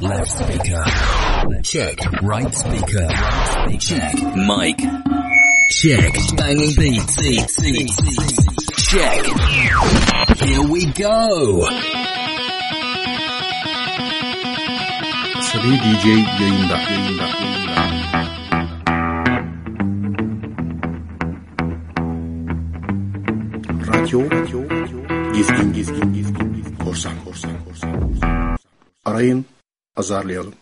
Left speaker. Check. Right speaker. Check. Mic. Check. Banging beats. Check. Here we go. Asabi DJ yayında. yayında. yayında. Radyo, radyo, gizgin, gizgin, gizgin, korsan, korsan, korsan, korsan. Arayın, azarlayalım.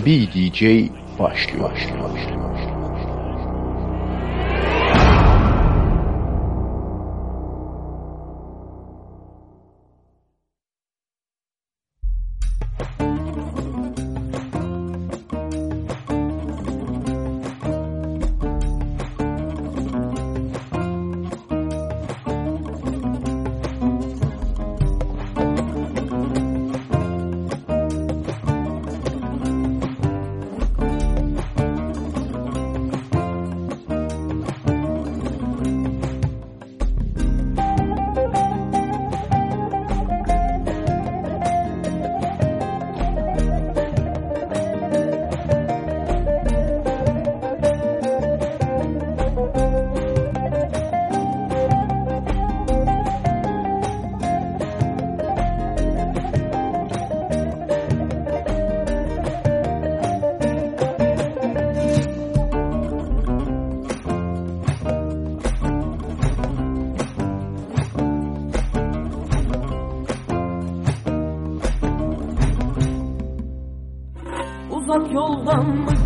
بی دی جی باش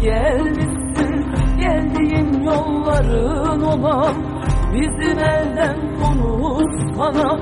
mı gelmişsin. Geldiğin yolların olan Bizim elden konuşsana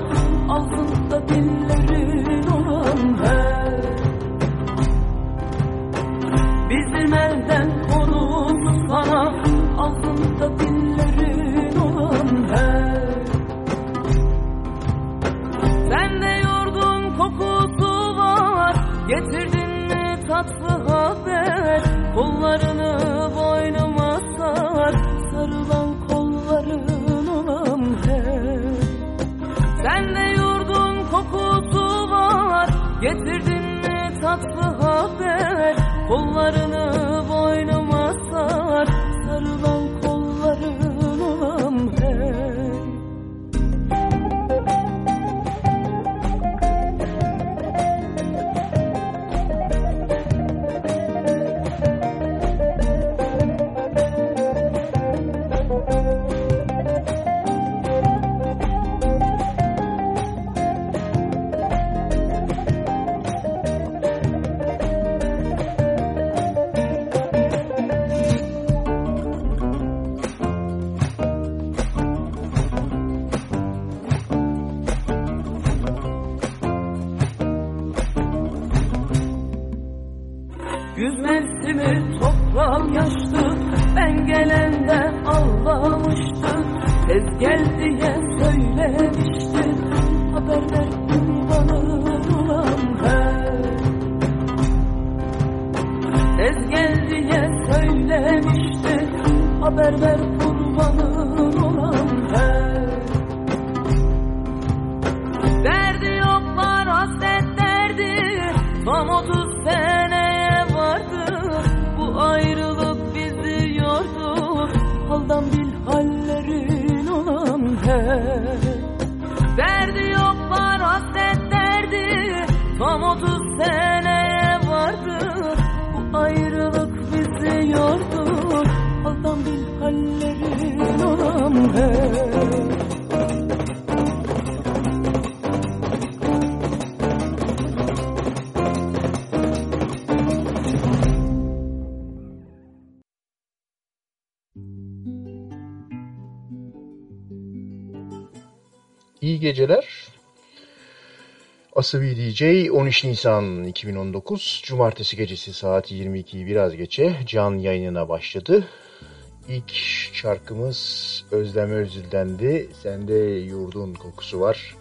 Haldan bil hallerin olan he Derdi yoklar hasret derdi. Tam otuz seneye vardı. Bu ayrılık bizi yordu. Haldan bil hallerin olan he geceler. Asabi DJ 13 Nisan 2019 Cumartesi gecesi saat 22'yi biraz geçe can yayınına başladı. İlk şarkımız Özlem Özül'dendi. Sende yurdun kokusu var.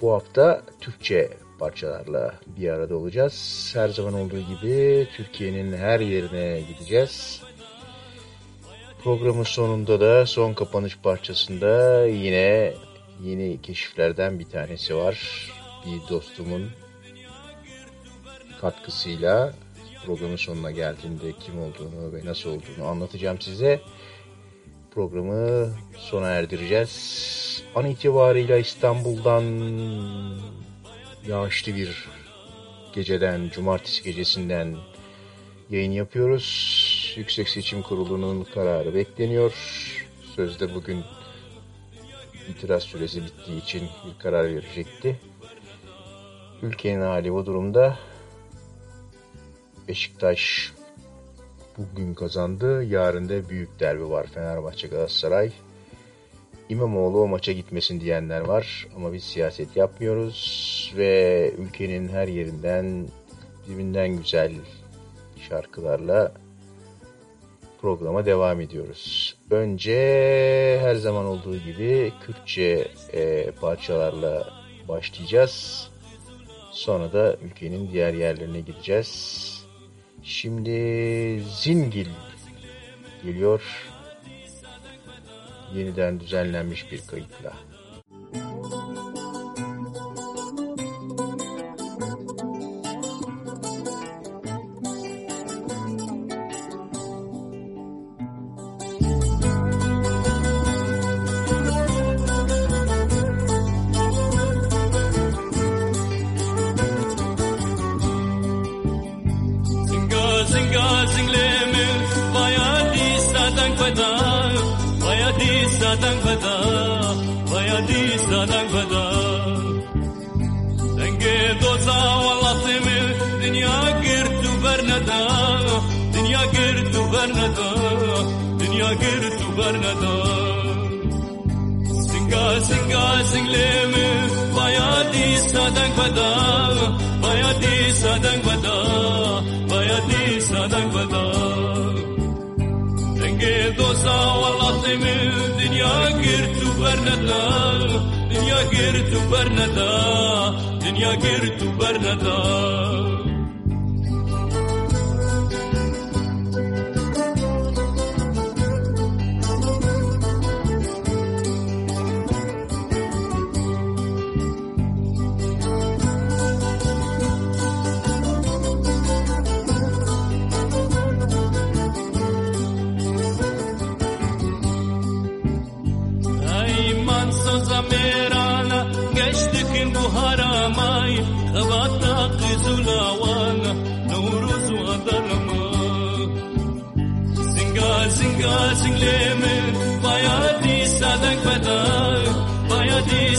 Bu hafta Türkçe parçalarla bir arada olacağız. Her zaman olduğu gibi Türkiye'nin her yerine gideceğiz. Programın sonunda da son kapanış parçasında yine yeni keşiflerden bir tanesi var. Bir dostumun katkısıyla programın sonuna geldiğinde kim olduğunu ve nasıl olduğunu anlatacağım size. Programı sona erdireceğiz. An itibariyle İstanbul'dan yağışlı bir geceden, cumartesi gecesinden yayın yapıyoruz. Yüksek Seçim Kurulu'nun kararı bekleniyor. Sözde bugün itiraz süresi bittiği için bir karar verecekti. Ülkenin hali bu durumda. Beşiktaş bugün kazandı. Yarın da büyük derbi var Fenerbahçe Galatasaray. İmamoğlu o maça gitmesin diyenler var ama biz siyaset yapmıyoruz ve ülkenin her yerinden dibinden güzel şarkılarla programa devam ediyoruz. Önce her zaman olduğu gibi Kürtçe e, parçalarla başlayacağız. Sonra da ülkenin diğer yerlerine gideceğiz. Şimdi Zingil geliyor. Yeniden düzenlenmiş bir kayıtla. Zinga girtu bernada dünya girtu bernada Zinga zinga zingleme vaya di sadang pada vaya di sadang pada vaya di sadang pada Denge doza wallah teme dünya girtu bernada dünya girtu bernada dünya girtu bernada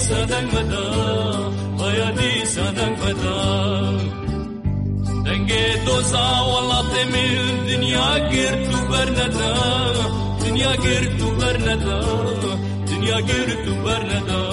sadang bada Baya di sadang bada Denge doza wala temil Dünya girtu bernada Dünya girtu bernada Dünya girtu bernada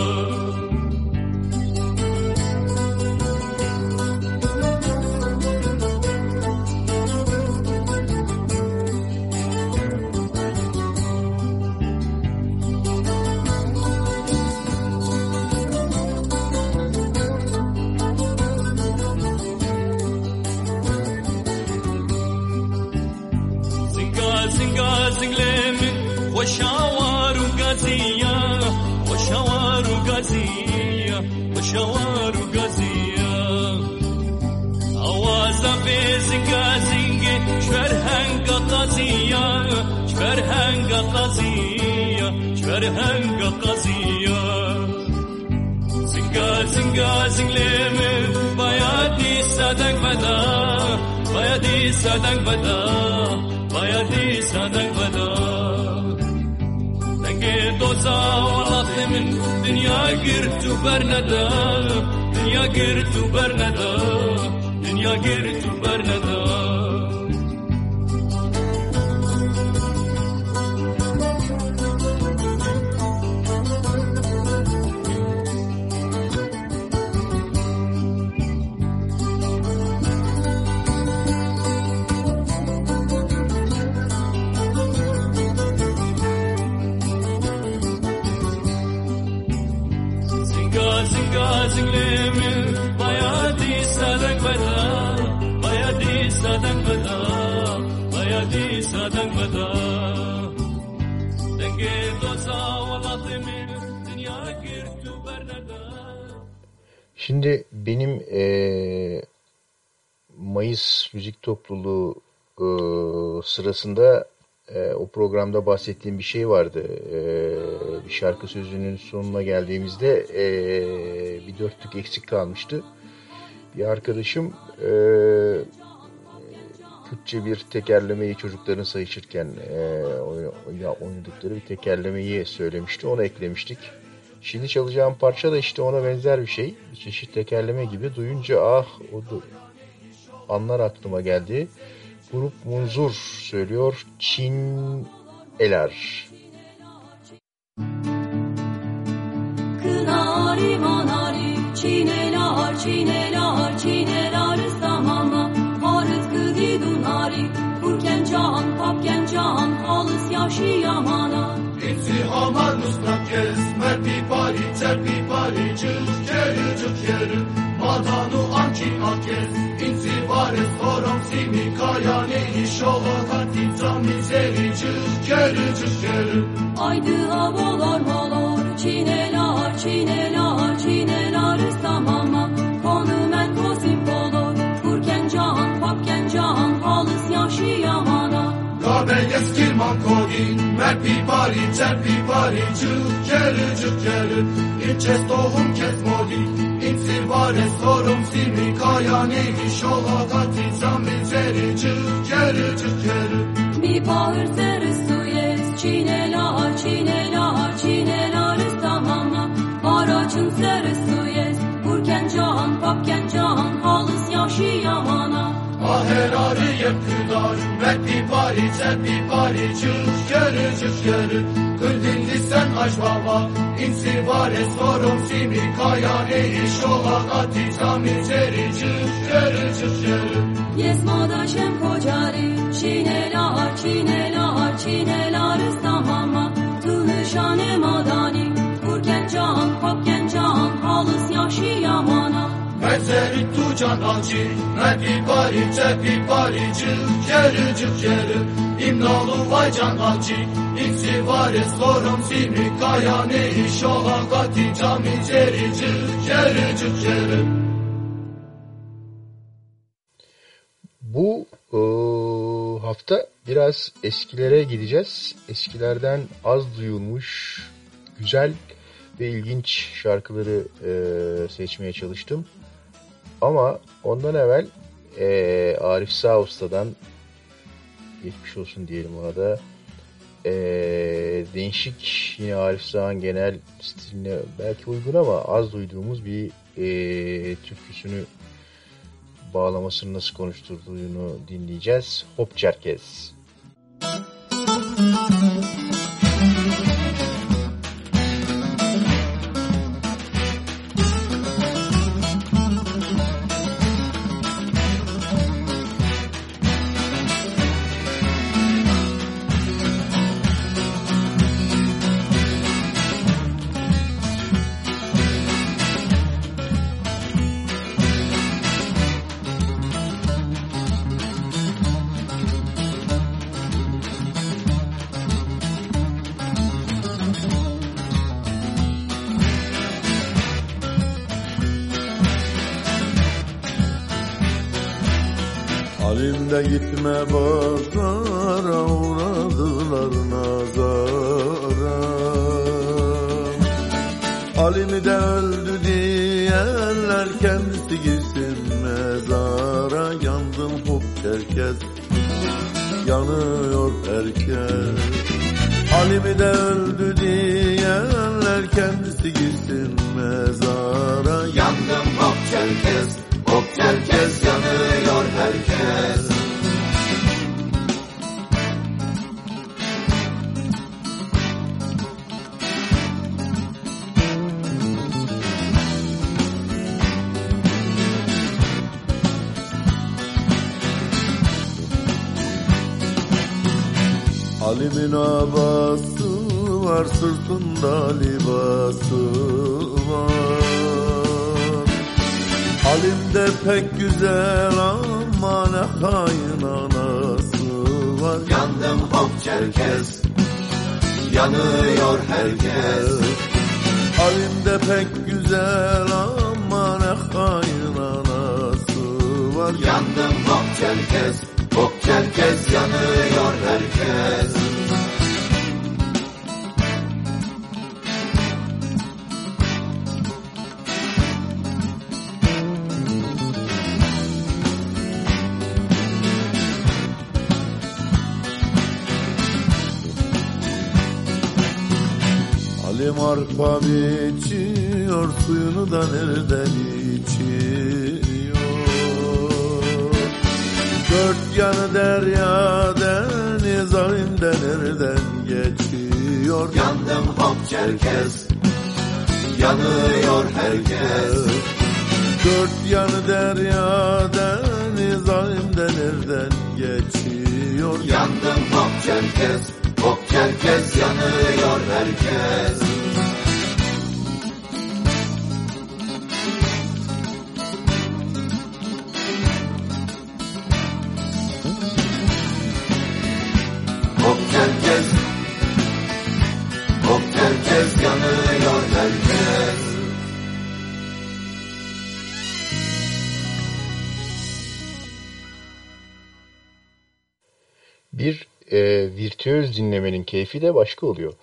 هنقا قازية شفر هنقا قازية زنقا زنقا زنقليم بيادي سادك بدا بيادي سادك بدا بيادي سادك بدا دوزا والله من دنيا قرت وبرندا دنيا قرت وبرندا دنيا قرت وبرندا Şimdi benim e, Mayıs Müzik Topluluğu e, sırasında e, o programda bahsettiğim bir şey vardı. E, bir şarkı sözünün sonuna geldiğimizde e, bir dörtlük eksik kalmıştı. Bir arkadaşım e, Kürtçe bir tekerlemeyi çocukların sayışırken e, oynadıkları bir tekerlemeyi söylemişti. Onu eklemiştik. Şimdi çalacağım parça da işte ona benzer bir şey. Bir çeşit tekerleme gibi. Duyunca ah o da anlar aklıma geldi. Grup Munzur söylüyor. Çin Eler. Kınari manari çinelar çinelar çinelar samama Harız kıdi dunari Kurken can can Halıs yaşı yamana Hepsi aman mustakez Merpi pari terpi pari Cık keri cık keri Madanu anki akez İnsi vares horom simi Kaya ne iş ola Hati tamizeri Cık keri cık keri Aydı havalar malor Çinelar çinelar çinelar samama yamana Kabeyes kirman kodin Merpi pari terpi pari Cık keri cık keri İçes tohum kes modi İnsi vares horom simi Kaya ne iş ola Hati tamizeri Cık keri cık keri Mi bağır serı suyes Çinelar çinelar çinelar samama Araçın serı suyes Kurken can papken can Halıs yaşı yamana Aherarı yapılar Merpi pari terpi pari Cık keri cık keri Kıldin sen aç baba İnsi vares horom simi Kaya ne iş ola Hati tamizeri Cık keri cık keri Yesmadaşem kocari Çinelar çinelar çinelar samama Tınışane madani Kurken can papken can Halıs yaşı yamana Mezeri tu can alçı Merpi pari terpi pari Cık keri cık keri İmnalı vay can alçı İnsi vares horom simi Kaya ne iş ola Hati tamizeri Cık keri cık keri Bu e, hafta biraz eskilere gideceğiz. Eskilerden az duyulmuş, güzel ve ilginç şarkıları e, seçmeye çalıştım. Ama ondan evvel e, Arif Sağ Usta'dan geçmiş olsun diyelim ona da. E, değişik yine Arif Sağ'ın genel stiline belki uygun ama az duyduğumuz bir e, türküsünü bağlamasını nasıl konuşturduğunu dinleyeceğiz. Hop Çerkez. Halimde boy Yandım hop herkes, yanıyor herkes. Dört yanı derya deniz halimde nereden geçiyor Yandım hop herkes, hop herkes yanıyor herkes. E, virtüöz dinlemenin keyfi de başka oluyor.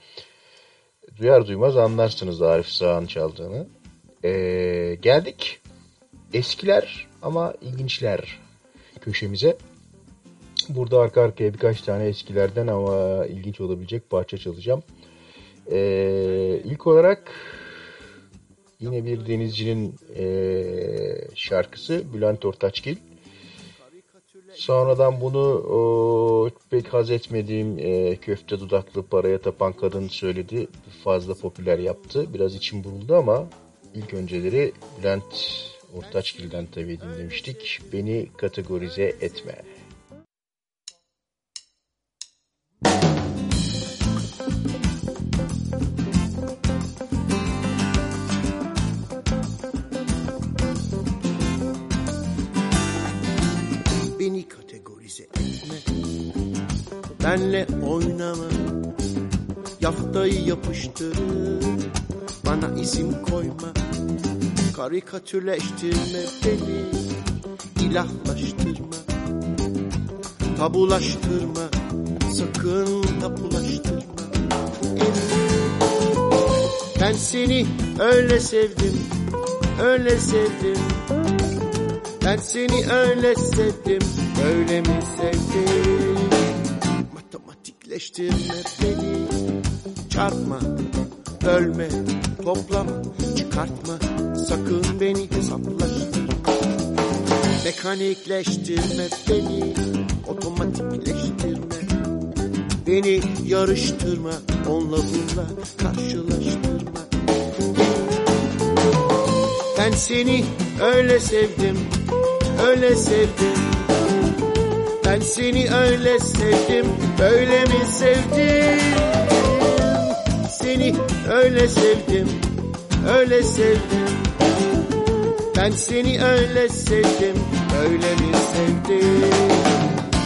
Duyar duymaz anlarsınız Arif Sağ'ın çaldığını. E, geldik eskiler ama ilginçler köşemize. Burada arka arkaya birkaç tane eskilerden ama ilginç olabilecek parça çalacağım. E, ilk olarak yine bir denizcinin e, şarkısı Bülent Ortaçgil. Sonradan bunu o, pek haz etmediğim e, köfte dudaklı paraya tapan kadın söyledi. Fazla popüler yaptı. Biraz içim buruldu ama ilk önceleri Bülent Ortaçgil'den tabii dinlemiştik. Beni kategorize etme. Benle oynama Yaftayı yapıştırır Bana isim koyma Karikatürleştirme beni ilahlaştırma. Tabulaştırma Sakın tapulaştırma Ben seni öyle sevdim Öyle sevdim. Ben seni öyle sevdim, öyle mi sevdim? Matematikleştirme beni, çarpma, bölme, toplama, çıkartma, sakın beni hesaplaştırma. Mekanikleştirme beni, otomatikleştirme. Beni yarıştırma, onunla bununla karşılaştırma. Ben seni öyle sevdim, öyle sevdim. Ben seni öyle sevdim, böyle mi sevdim? Seni öyle sevdim, öyle sevdim. Ben seni öyle sevdim, öyle mi sevdim?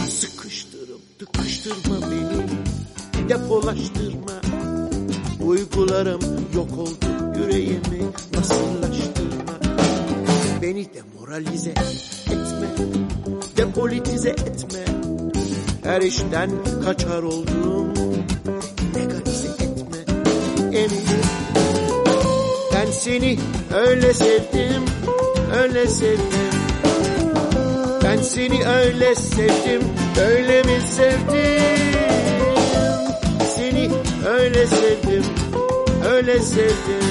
Sıkıştırıp tıkıştırma beni, depolaştırma. Duygularım yok oldu, yüreğimi nasıllaştırma. Beni demoralize etme, depolitize etme. Her işten kaçar oldum, legalize etme. Emin ben seni öyle sevdim, öyle sevdim. Ben seni öyle sevdim, öyle mi sevdim? Seni öyle sevdim, öyle sevdim.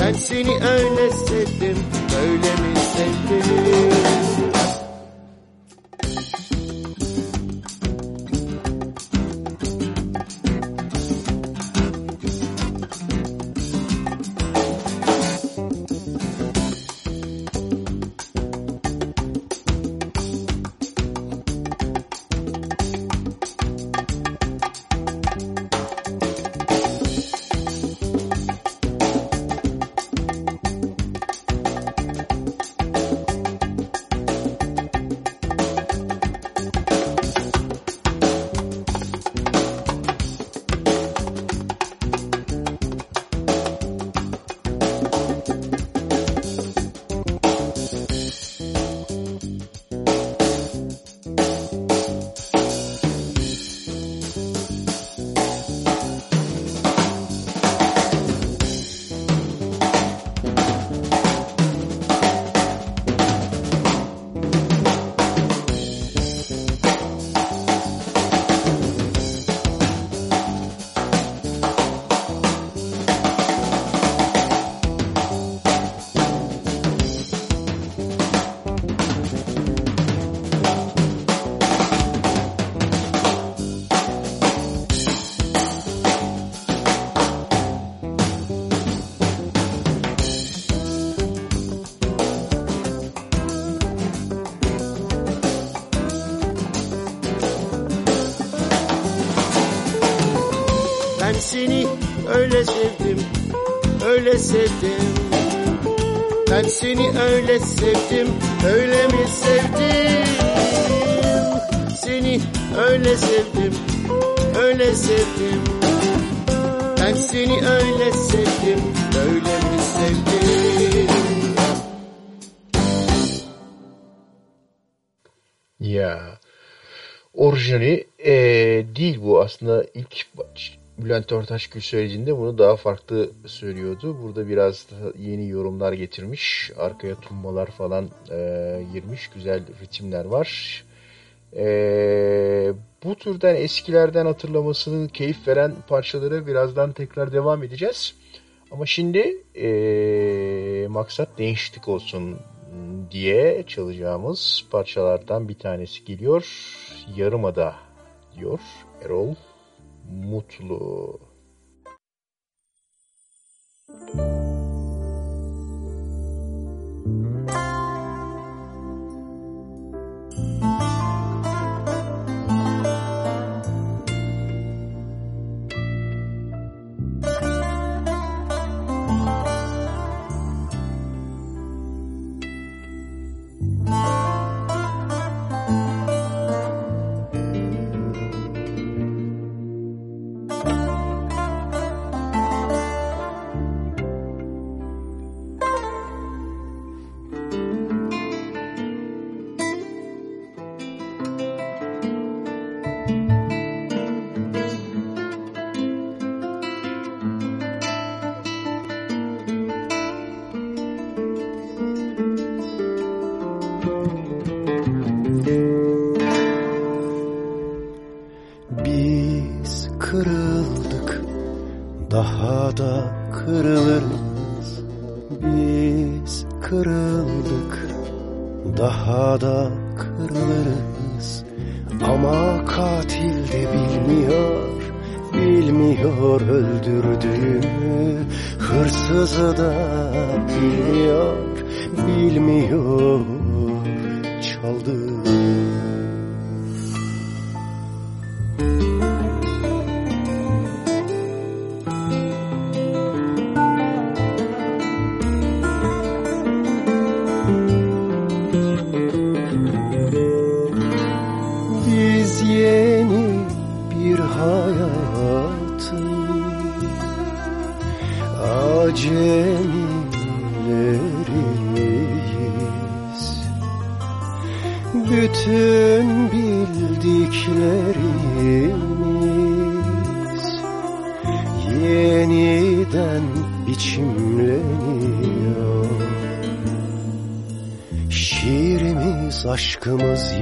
Ben seni öyle sevdim, öyle mi sevdim? Sevdim. Ben seni öyle sevdim, öyle mi sevdim? Seni öyle sevdim, öyle sevdim. Ben seni öyle sevdim, öyle mi ilk Bülent Ortaçgül söylediğinde bunu daha farklı söylüyordu. Burada biraz yeni yorumlar getirmiş. Arkaya tumbalar falan e, girmiş. Güzel ritimler var. E, bu türden eskilerden hatırlamasının keyif veren parçaları birazdan tekrar devam edeceğiz. Ama şimdi e, maksat değişiklik olsun diye çalacağımız parçalardan bir tanesi geliyor. Yarımada diyor Erol Mutlu. Biz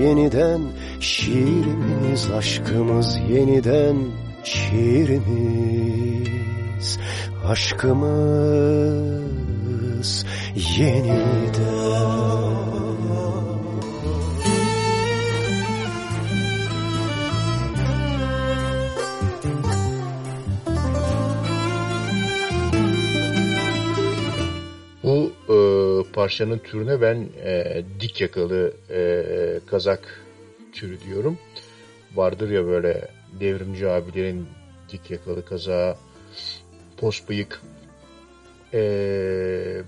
yeniden, şiirimiz, aşkımız yeniden, şiirimiz, aşkımız yeniden. Bu e, parçanın türüne ben e, dik yakalı kazak türü diyorum. Vardır ya böyle devrimci abilerin dik yakalı kazağı, pos bıyık, e,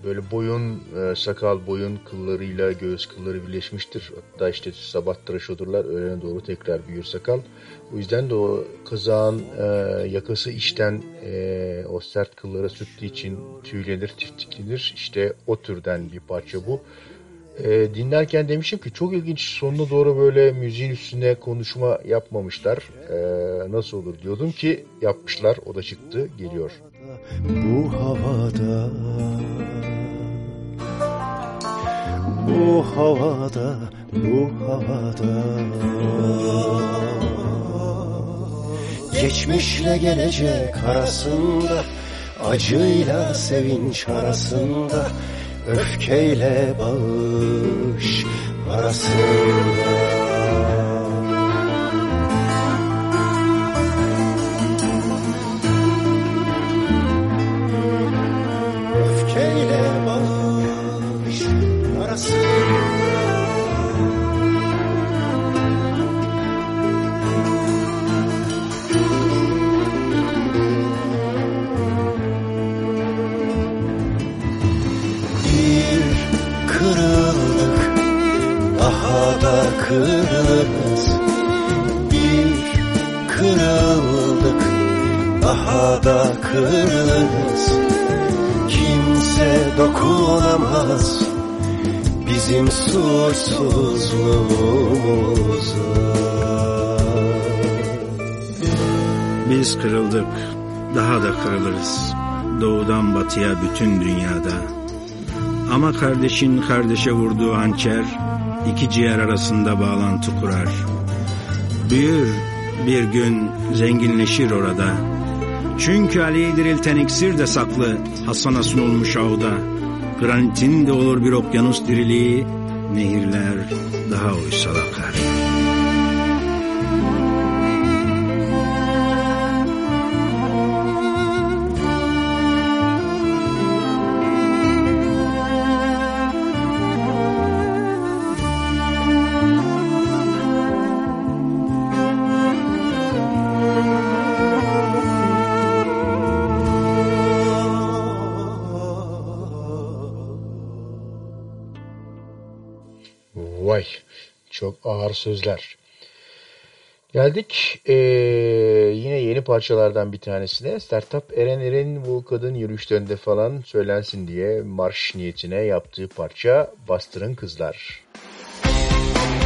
böyle boyun, e, sakal boyun kıllarıyla göğüs kılları birleşmiştir. Hatta işte sabah tıraş olurlar, öğlene doğru tekrar büyür sakal. O yüzden de o kazağın e, yakası içten e, o sert kıllara sürttüğü için tüylenir, tiftiklenir. İşte o türden bir parça bu. E, dinlerken demişim ki çok ilginç sonuna doğru böyle müziğin üstüne konuşma yapmamışlar. E, nasıl olur diyordum ki yapmışlar. O da çıktı geliyor. Bu havada Bu havada Bu havada Geçmişle gelecek arasında Acıyla sevinç arasında Öfkeyle bağış arasında daha da kırılırız Kimse dokunamaz bizim suçsuzluğumuza Biz kırıldık, daha da kırılırız. Doğudan batıya bütün dünyada. Ama kardeşin kardeşe vurduğu hançer, iki ciğer arasında bağlantı kurar. Büyür, bir gün zenginleşir orada. Çünkü Ali'ye dirilten iksir de saklı, Hasan'a sunulmuş avda. Granitin de olur bir okyanus diriliği, ağır sözler. Geldik eee, yine yeni parçalardan bir tanesine. Startup Eren Eren bu kadın yürüyüşlerinde falan söylensin diye marş niyetine yaptığı parça Bastırın Kızlar. Alıştık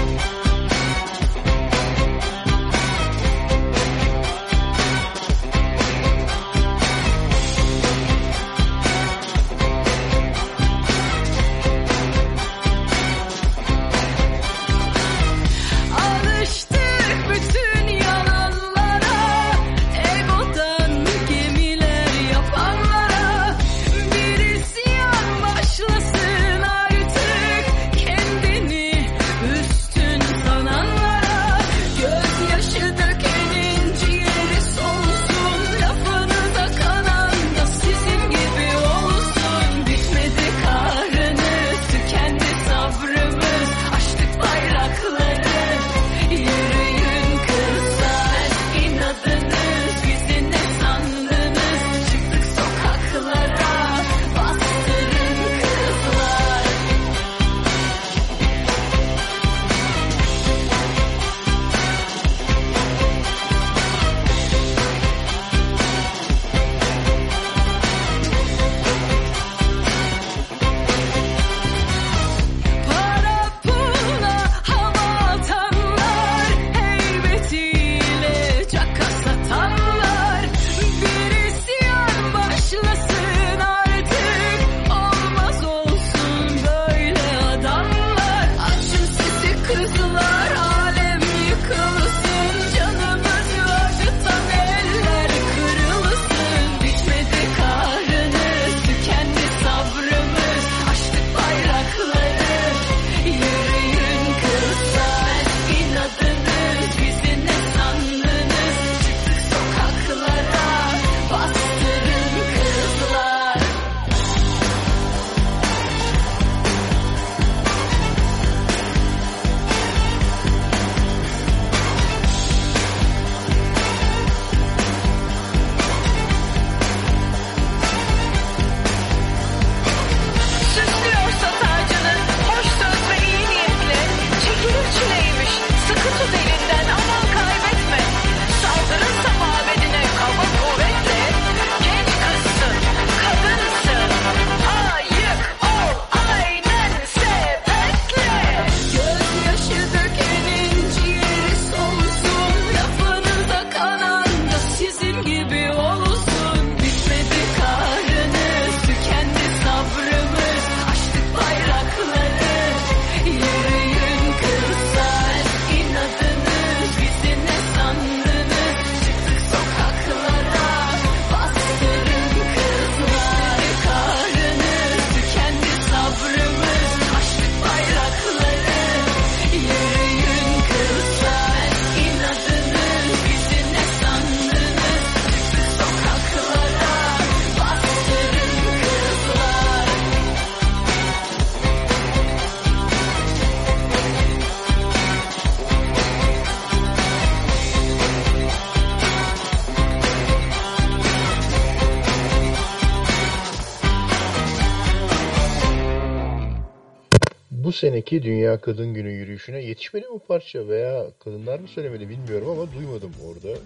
seneki Dünya Kadın Günü yürüyüşüne yetişmedi mi parça veya kadınlar mı söylemedi bilmiyorum ama duymadım orada. Ee,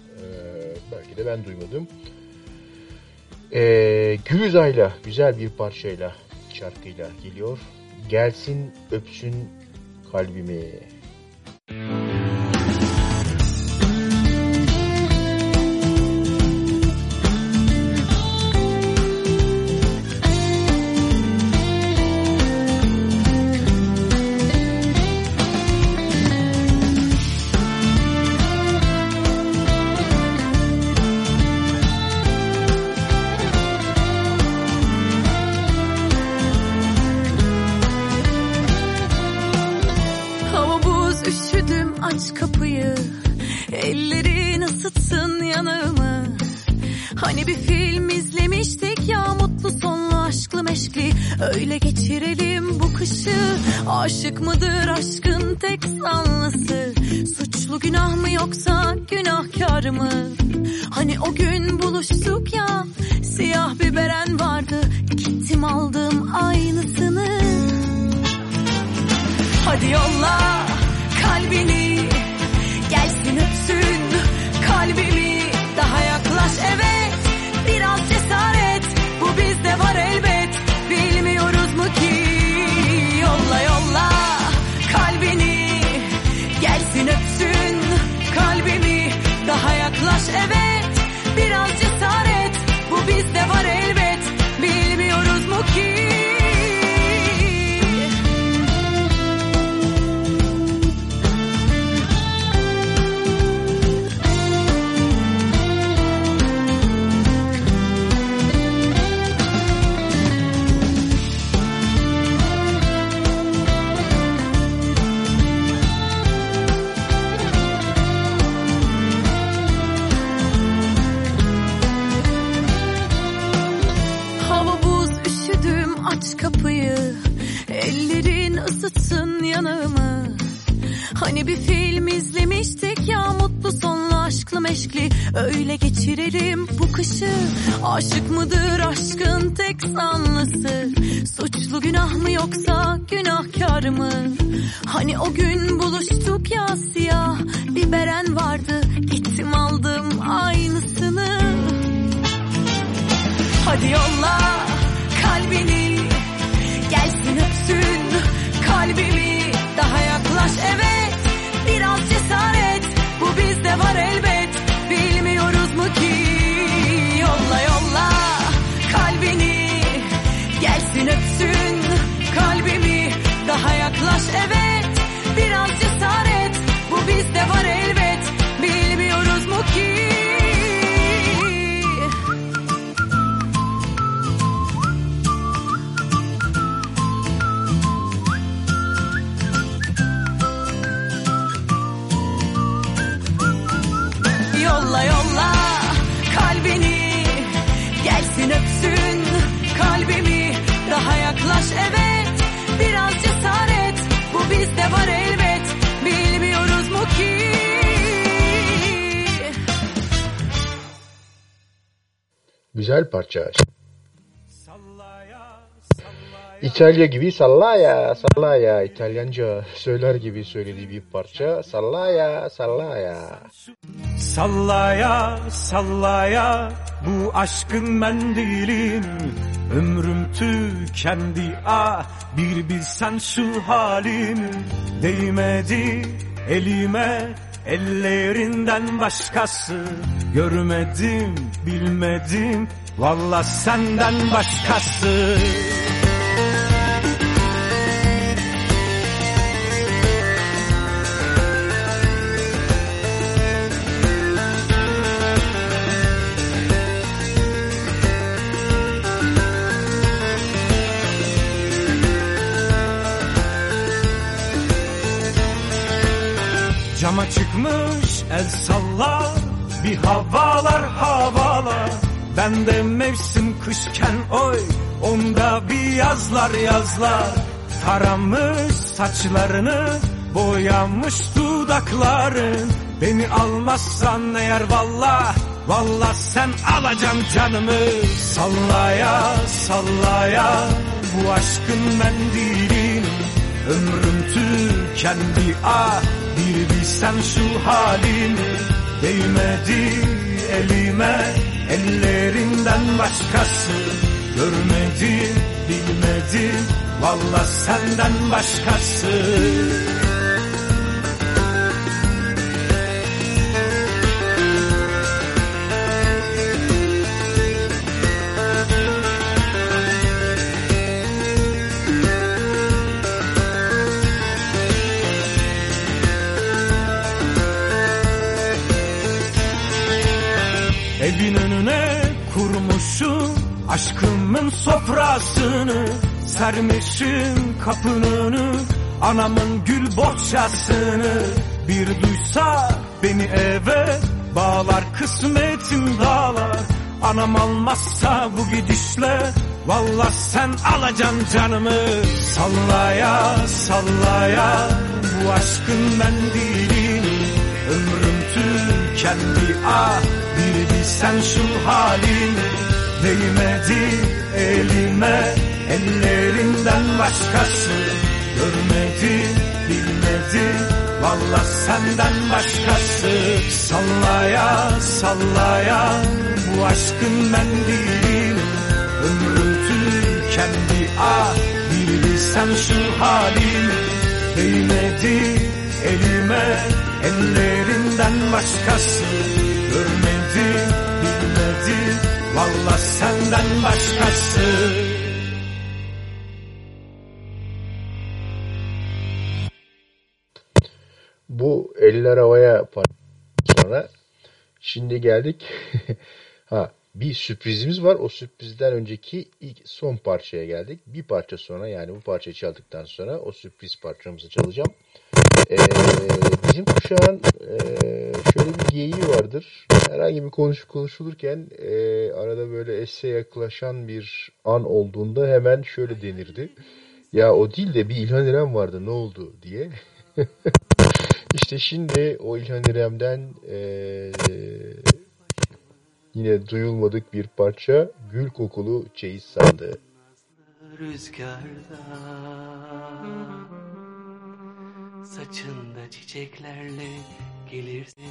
belki de ben duymadım. Ee, Gülüzay'la güzel bir parçayla şarkıyla geliyor. Gelsin öpsün kalbimi. Aşık mıdır aşkın tek sanlısı Suçlu günah mı yoksa günahkar mı? Hani o gün buluştuk ya Siyah bir beren vardı. Gittim aldım aynısını. Hadi yolla kalbini Gelsin öpsün kalbimi. Daha yaklaş evet you. Hani bir film izlemiştik ya mutlu sonlu aşklı meşkli. Öyle geçirelim bu kışı. Aşık mıdır aşkın tek sanlısı? Suçlu günah mı yoksa günahkar mı? Hani o gün buluştuk ya siyah bir beren vardı. Gittim aldım aynısını. Hadi yolla kalbini Gelsin öpsün kalbimi keep Güzel parça. İtalya gibi sallaya sallaya. İtalyanca söyler gibi söylediği bir parça. Sallaya sallaya. Sallaya sallaya. Bu aşkın mendilin Ömrüm tükendi ah. Bir bilsen şu halim. Değmedi elime ellerinden başkası Görmedim bilmedim. Valla senden başkası Cama çıkmış el salla bir havalar havalar. Ben de mevsim kışken oy onda bir yazlar yazlar. Taramış saçlarını boyamış dudakların Beni almazsan eğer valla valla sen alacaksın canımı. Sallaya sallaya bu aşkın mendilini Ömrüm tükendi ah bir bilsen şu halimi Değmedi elime ellerinden başkası. Görmedim bilmedim valla senden başkası aşkımın sofrasını Sermişim kapının anamın gül bohçasını. Bir duysa beni eve bağlar kısmetim dağlar. Anam almazsa bu gidişle Valla sen alacaksın canımı. Sallaya sallaya bu aşkın mendilini Ömrüm tükendi ah bir bilsen şu halini Değmedi elime ellerinden başkası. Görmedi bilmedi valla senden başkası. Sallaya sallaya bu aşkın mendilini Ömrüm tükendi ah bir bilsen şu halini Değmedi elime ellerinden başkası. Görmedi bilmedi valla senden başkası Bu eller havaya sonra şimdi geldik. ha bir sürprizimiz var. O sürprizden önceki ilk son parçaya geldik. Bir parça sonra yani bu parçayı çaldıktan sonra o sürpriz parçamızı çalacağım. Ee, bizim kuşağın e, şöyle bir geyiği vardır. Herhangi bir konuş konuşulurken e, arada böyle esse yaklaşan bir an olduğunda hemen şöyle denirdi. Ya o değil de bir İlhan İrem vardı ne oldu diye. İşte şimdi o İlhan İrem'den e, yine duyulmadık bir parça Gül Kokulu Çeyiz Sandığı. Rüzgarda Saçında çiçeklerle gelirsin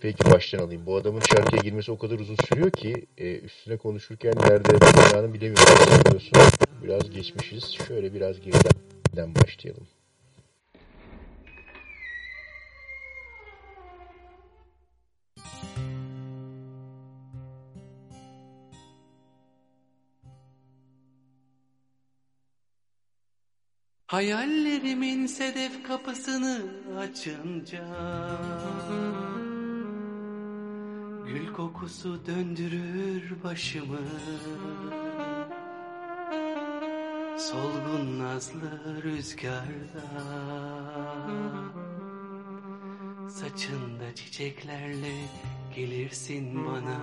Peki baştan alayım. Bu adamın şarkıya girmesi o kadar uzun sürüyor ki e, üstüne konuşurken nerede yapacağını bilemiyorum. Biliyorsun. Biraz geçmişiz. Şöyle biraz geriden başlayalım. Hayallerimin sedef kapısını açınca Gül kokusu döndürür başımı. Solgun nazlı rüzgarda Saçında çiçeklerle gelirsin bana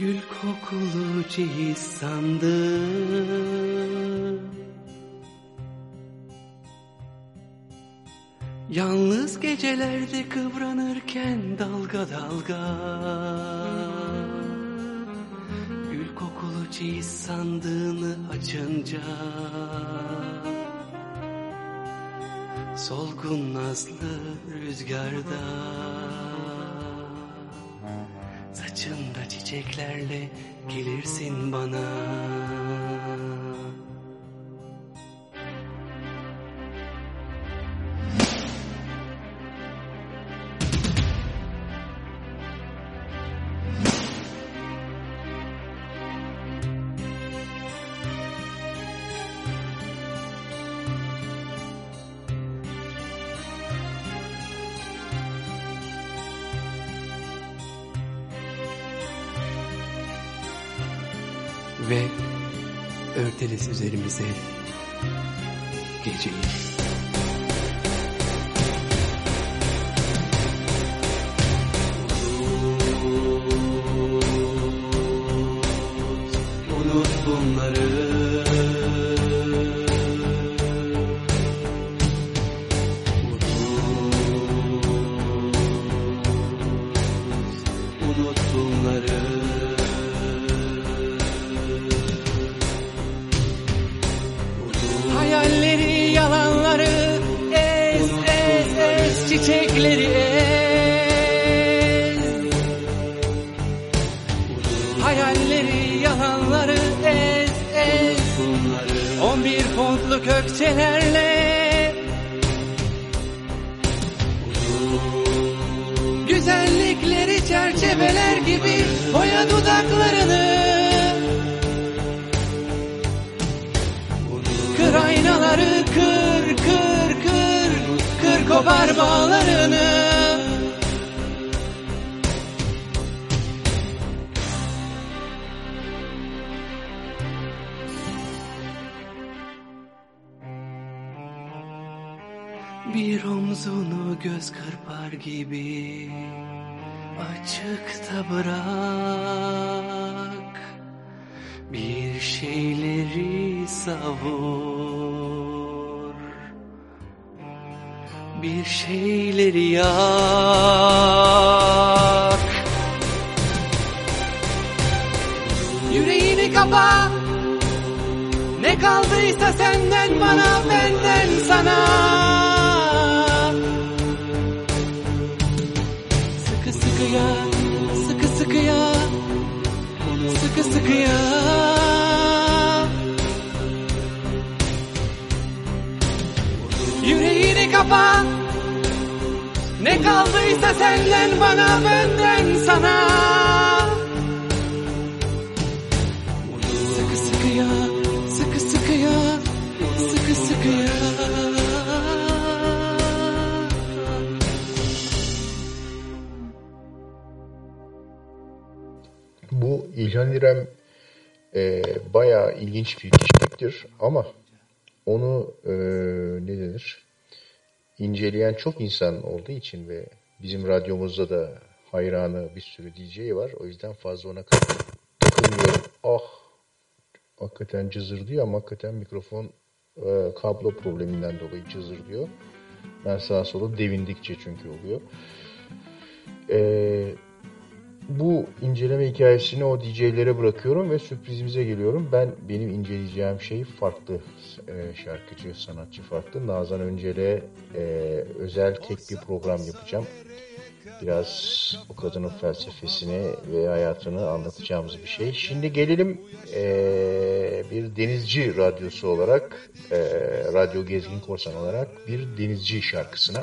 Gül kokulu ceyiz sandım. Yalnız gecelerde kıvranırken dalga dalga. Gül kokulu ceyiz sandığını açınca. Solgun nazlı rüzgarda çiçeklerle gelirsin bana üzerimize geceyi. Hayalleri ez Hayalleri yalanları ez ez On bir fontluk ökçelerle Güzellikleri çerçeveler gibi boya dudaklarını kopar bağlarını. Bir omzunu göz kırpar gibi açıkta bırak. Bir şeyleri savur Bir şeyleri yak. Yüreğini kapa. Ne kaldıysa senden bana benden sana Kapa. Ne kaldıysa senden bana, benden sana. Sıkı sıkıya, sıkı sıkıya, sıkı sıkıya. Bu İlhan İrem e, bayağı ilginç bir kişiliktir ama onu e, ne denir inceleyen çok insan olduğu için ve bizim radyomuzda da hayranı bir sürü DJ var. O yüzden fazla ona takılmıyorum. Ah hakikaten cızırdıyor ama hakikaten mikrofon e, kablo probleminden dolayı cızırdıyor. Ben sağa sola devindikçe çünkü oluyor. Eee bu inceleme hikayesini o DJ'lere bırakıyorum ve sürprizimize geliyorum. Ben benim inceleyeceğim şey farklı e, şarkıcı, sanatçı farklı. Nazan Öncel'e e, özel tek bir program yapacağım. Biraz o kadının felsefesini ve hayatını anlatacağımız bir şey. Şimdi gelelim e, bir denizci radyosu olarak, e, Radyo Gezgin Korsan olarak bir denizci şarkısına.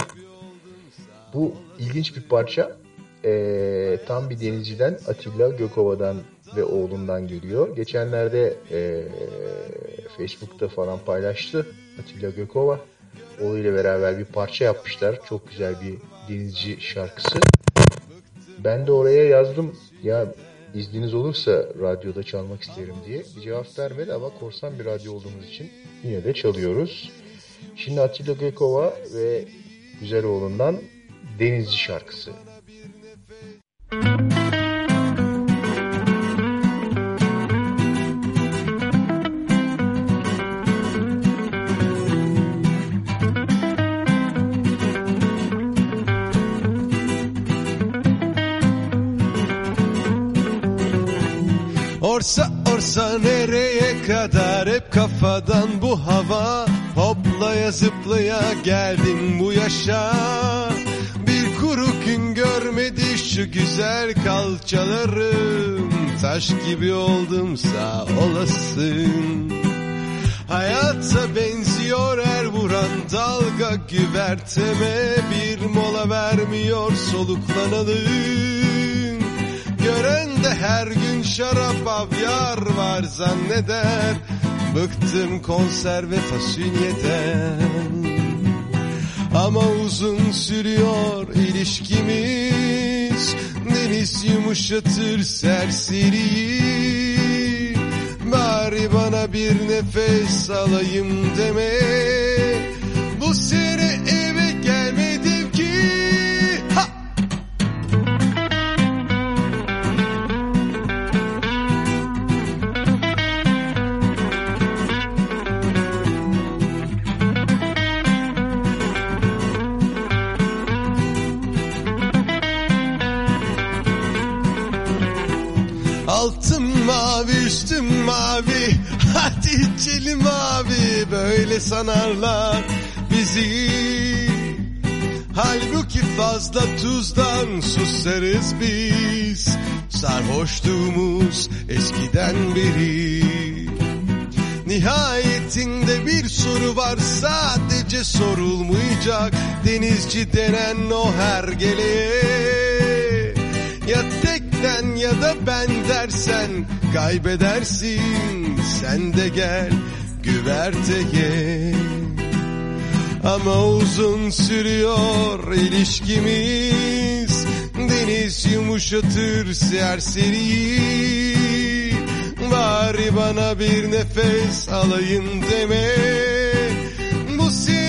Bu ilginç bir parça e, tam bir denizciden Atilla Gökova'dan ve oğlundan geliyor. Geçenlerde e, Facebook'ta falan paylaştı Atilla Gökova. Oğluyla beraber bir parça yapmışlar. Çok güzel bir denizci şarkısı. Ben de oraya yazdım ya izniniz olursa radyoda çalmak isterim diye. Bir cevap vermedi ama korsan bir radyo olduğumuz için yine de çalıyoruz. Şimdi Atilla Gökova ve Güzel oğlundan Denizci şarkısı. Hep kafadan bu hava Hoplaya zıplaya geldim bu yaşa. Bir kuru gün görmedi şu güzel kalçalarım. Taş gibi oldum sağ olasın. Hayata benziyor her vuran dalga güverteme Bir mola vermiyor soluklanalım. Gören de her gün şarap avyar var zanneder Bıktım konserve fasulyeden. Ama uzun sürüyor ilişkimiz. Deniz yumuşatır serseriyi. Bari bana bir nefes alayım deme. Bu sene içelim abi Böyle sanarlar bizi. Halbuki fazla tuzdan susarız biz. Sarhoşluğumuz eskiden beri. Nihayetinde bir soru var sadece sorulmayacak. Denizci denen o hergeleye Ya ya da ben dersen kaybedersin. Sen de gel güverteye ama uzun sürüyor ilişkimiz. Deniz yumuşatır serseriyi Bari bana bir nefes alayım deme. Bu sene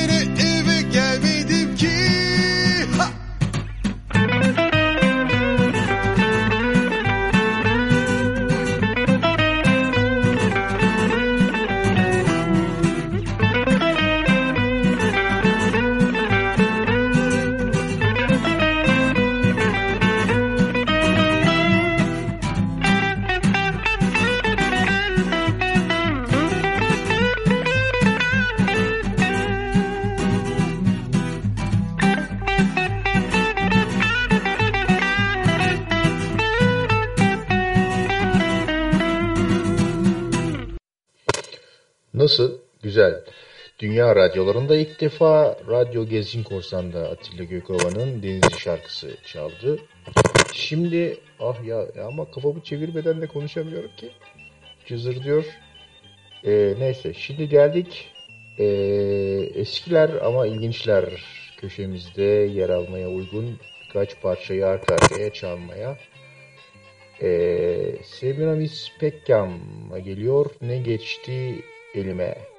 Nasıl? Güzel. Dünya radyolarında ilk defa Radyo Gezgin Korsan'da Atilla Gökova'nın Denizci şarkısı çaldı. Şimdi ah ya, ya ama kafamı çevirmeden de konuşamıyorum ki. Cızır diyor. Ee, neyse şimdi geldik ee, eskiler ama ilginçler köşemizde yer almaya uygun birkaç parçayı arka arkaya çalmaya. Ee, Semiramis Pekkan'a geliyor. Ne geçti elime? Ne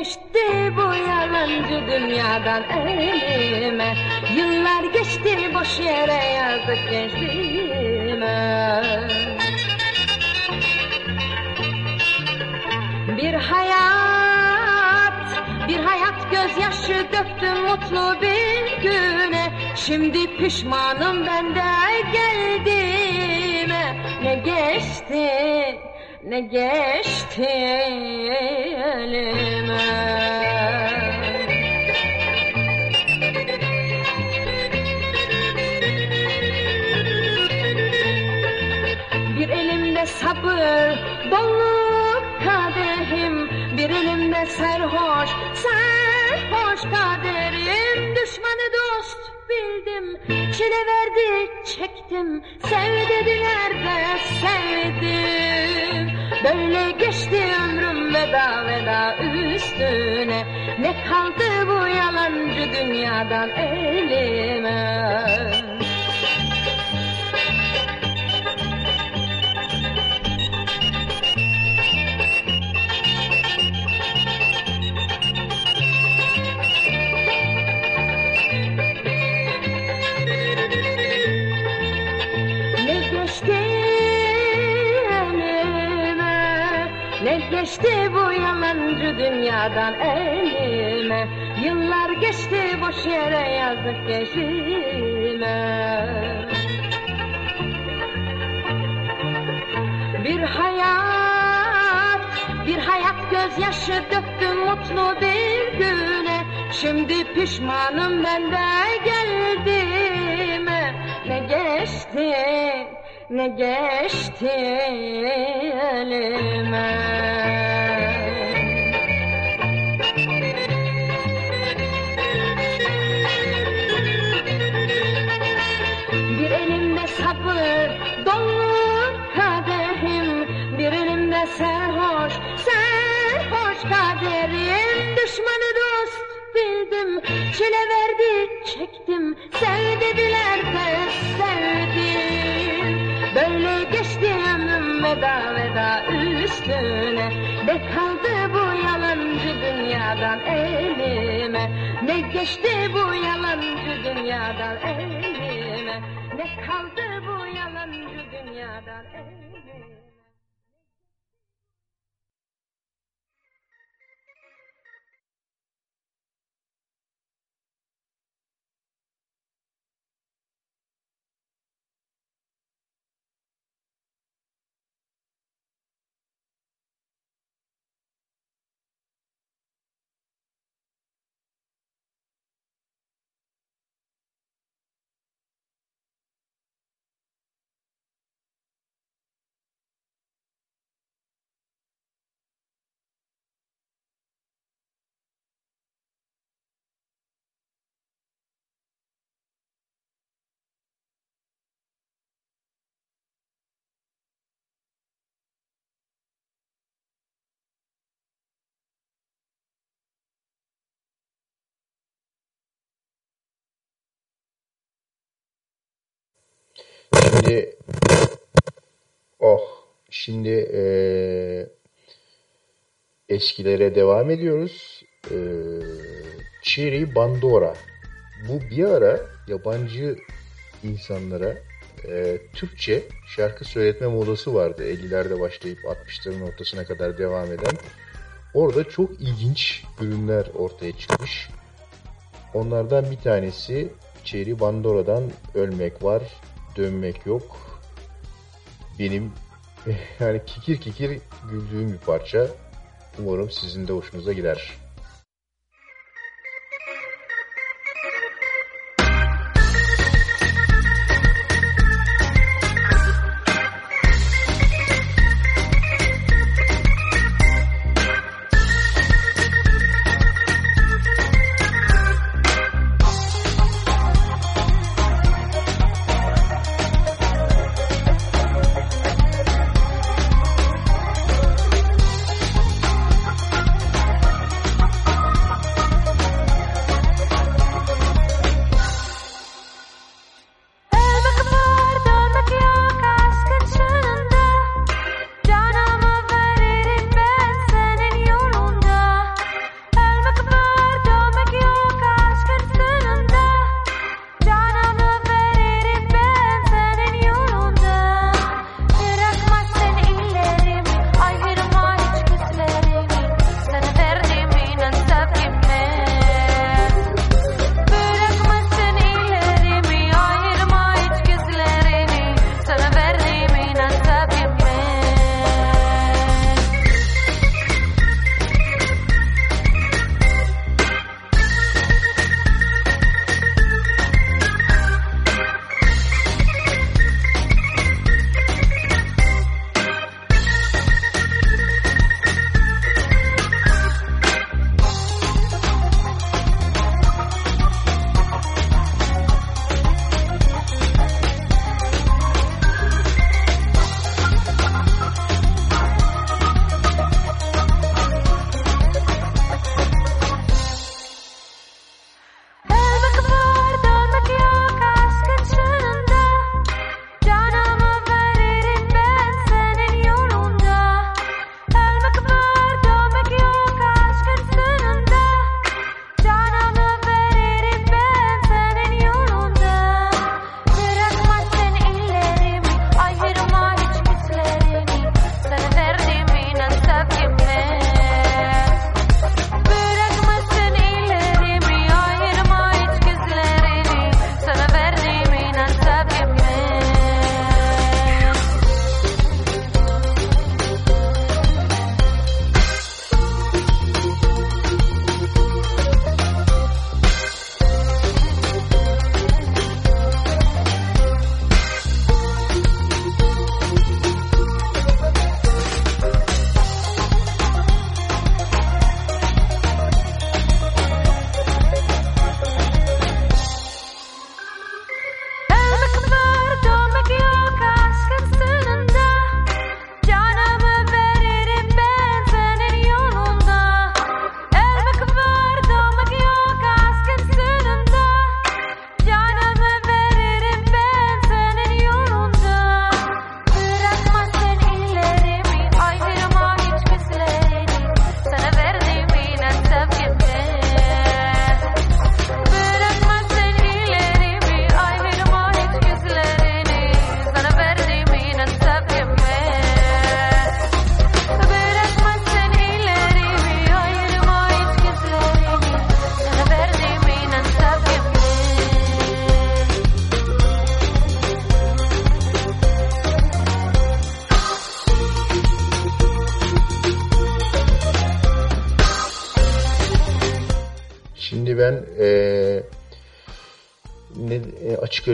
geçti bu yalancı dünyadan elime. Yıllar geçti boş yere yazık gençliğime. Bir hayat, bir hayat gözyaşı döktüm mutlu bir güne. Şimdi pişmanım ben de geldiğime. Ne geçti, ne geçti elime? Bir elimde sabır dolu kadehim. Bir elimde serhoş, serhoş kaderim çile verdi çektim. Sev dediler de sevdim Böyle geçti ömrüm veda veda üstüne. Ne kaldı bu yalancı dünyadan elime geçti bu yalancı dünyadan elime. Yıllar geçti boş yere yazık geçime Bir hayat, bir hayat gözyaşı döktüm mutlu bir güne. Şimdi pişmanım ben de geldiğime. Ne geçti, ne geçti elime üstüne Ne kaldı bu yalancı dünyadan elime. Ne geçti bu yalancı dünyadan elime. Ne kaldı Şimdi oh şimdi eee, eskilere devam ediyoruz. Eee Cherry Bandora. Bu bir ara yabancı insanlara eee, Türkçe şarkı söyletme modası vardı. 50'lerde başlayıp 60'ların ortasına kadar devam eden. Orada çok ilginç ürünler ortaya çıkmış. Onlardan bir tanesi Cherry Bandora'dan ölmek var, dönmek yok. Benim yani kikir kikir güldüğüm bir parça. Umarım sizin de hoşunuza gider.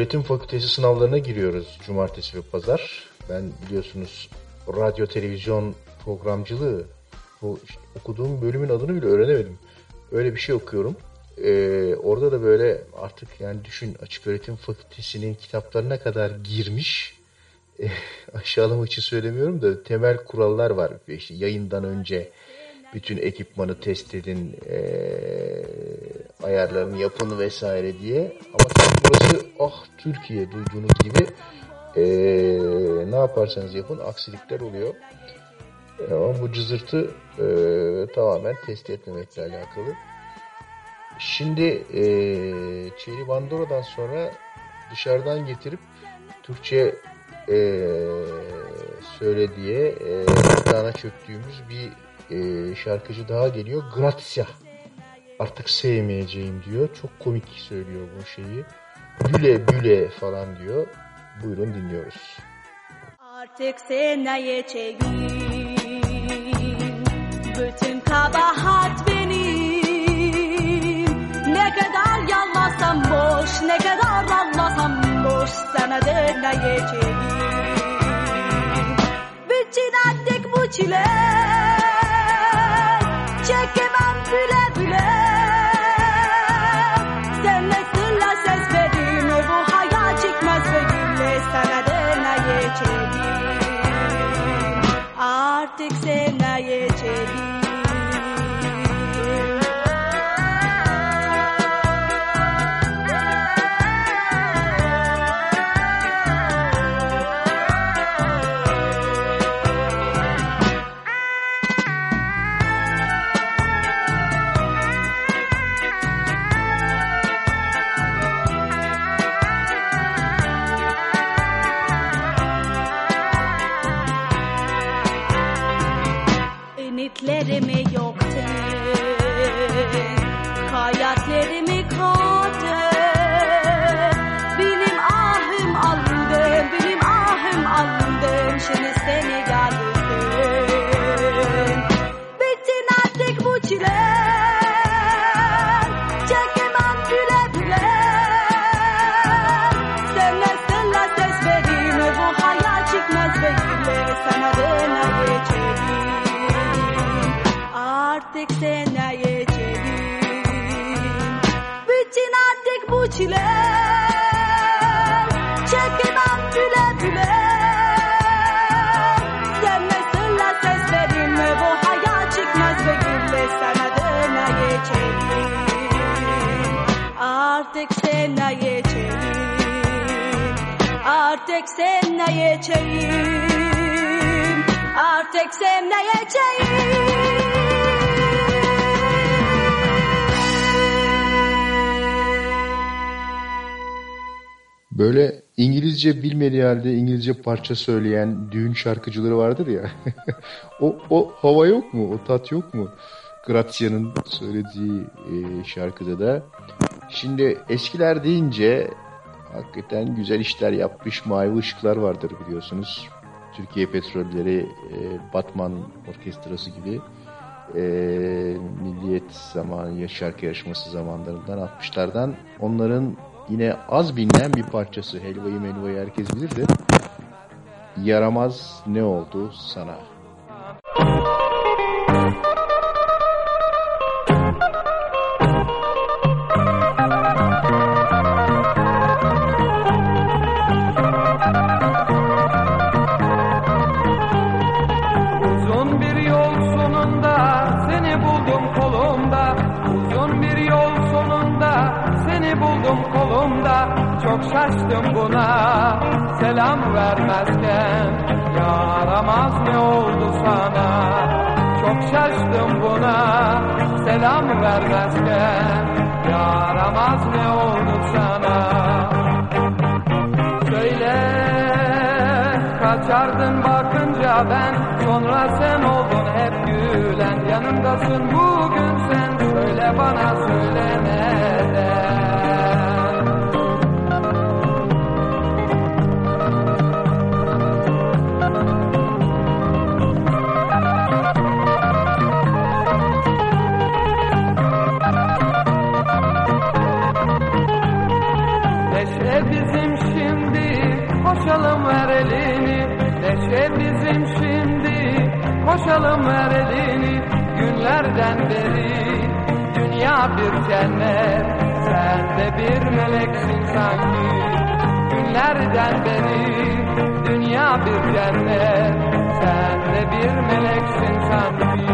Öğretim fakültesi sınavlarına giriyoruz cumartesi ve pazar. Ben biliyorsunuz radyo televizyon programcılığı bu işte okuduğum bölümün adını bile öğrenemedim. Öyle bir şey okuyorum. Ee, orada da böyle artık yani düşün açık öğretim fakültesinin kitaplarına kadar girmiş. E, aşağılamak için söylemiyorum da temel kurallar var. İşte yayından önce bütün ekipmanı test edin, e, ayarlarını yapın vesaire diye. Ama ah Türkiye duyduğunuz gibi e, ne yaparsanız yapın aksilikler oluyor. E, ama bu cızırtı e, tamamen test etmemekle alakalı. Şimdi e, Çeri Bandora'dan sonra dışarıdan getirip Türkçe e, söylediği e, dana çöktüğümüz bir e, şarkıcı daha geliyor. Grazia. Artık sevmeyeceğim diyor. Çok komik söylüyor bu şeyi. Büle büle falan diyor. Buyurun dinliyoruz. Artık sevmeyeceğim Bütün kabahat benim. Ne kadar yanlasam boş Ne kadar anlasam boş. Sana dönmeyeceğim Bütün artık bu çile artık bu çile. Çekemem güle güle. Sen nasıl ses verin Bu hayal çıkmaz böyle Sana döneceğim Artık sevmeyeceğim Artık sevmeyeceğim Artık sevmeyeceğim Böyle İngilizce bilmediği halde İngilizce parça söyleyen düğün şarkıcıları vardır ya. o, o hava yok mu? O tat yok mu? Grazia'nın söylediği e, şarkıda da. Şimdi eskiler deyince hakikaten güzel işler yapmış mavi ışıklar vardır biliyorsunuz. Türkiye Petrolleri, e, Batman Orkestrası gibi e, Milliyet zamanı şarkı yarışması zamanlarından 60'lardan onların yine az bilinen bir parçası. Helvayı melvayı herkes bilir de yaramaz ne oldu sana? Uzatmayalım her elini günlerden beri. Dünya bir cennet sen de bir meleksin sanki. Günlerden beri dünya bir cennet Sen de bir meleksin sanki.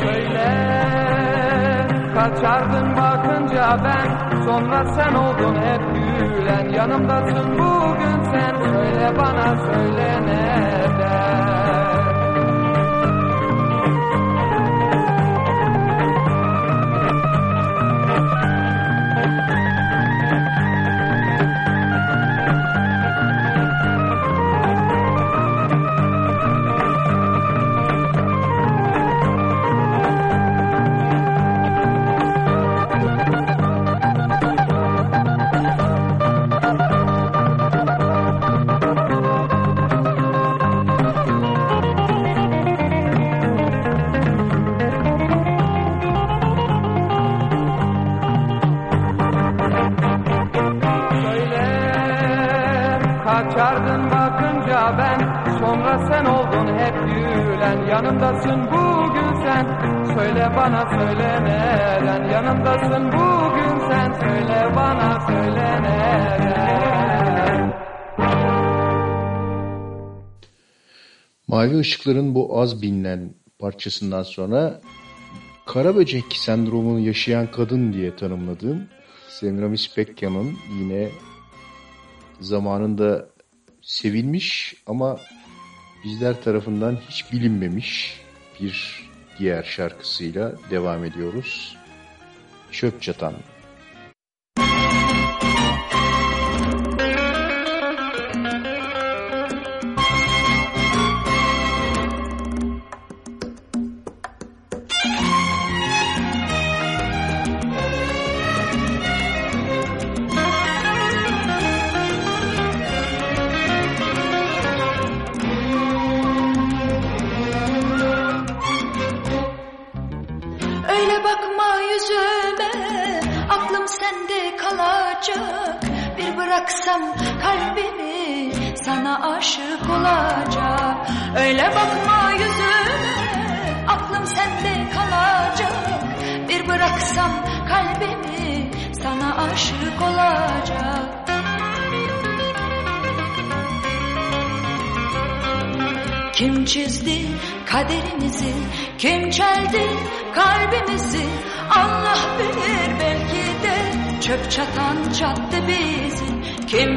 Söyle kaçardın bakınca ben Sonra sen oldun hep gülen. Yanımdasın bugün sen Söyle bana söyle neden Mavi Işıkların bu az bilinen parçasından sonra kara böcek sendromunu yaşayan kadın diye tanımladığım Semiramis Pekkan'ın yine zamanında sevilmiş ama bizler tarafından hiç bilinmemiş bir diğer şarkısıyla devam ediyoruz. Çöp Çatan.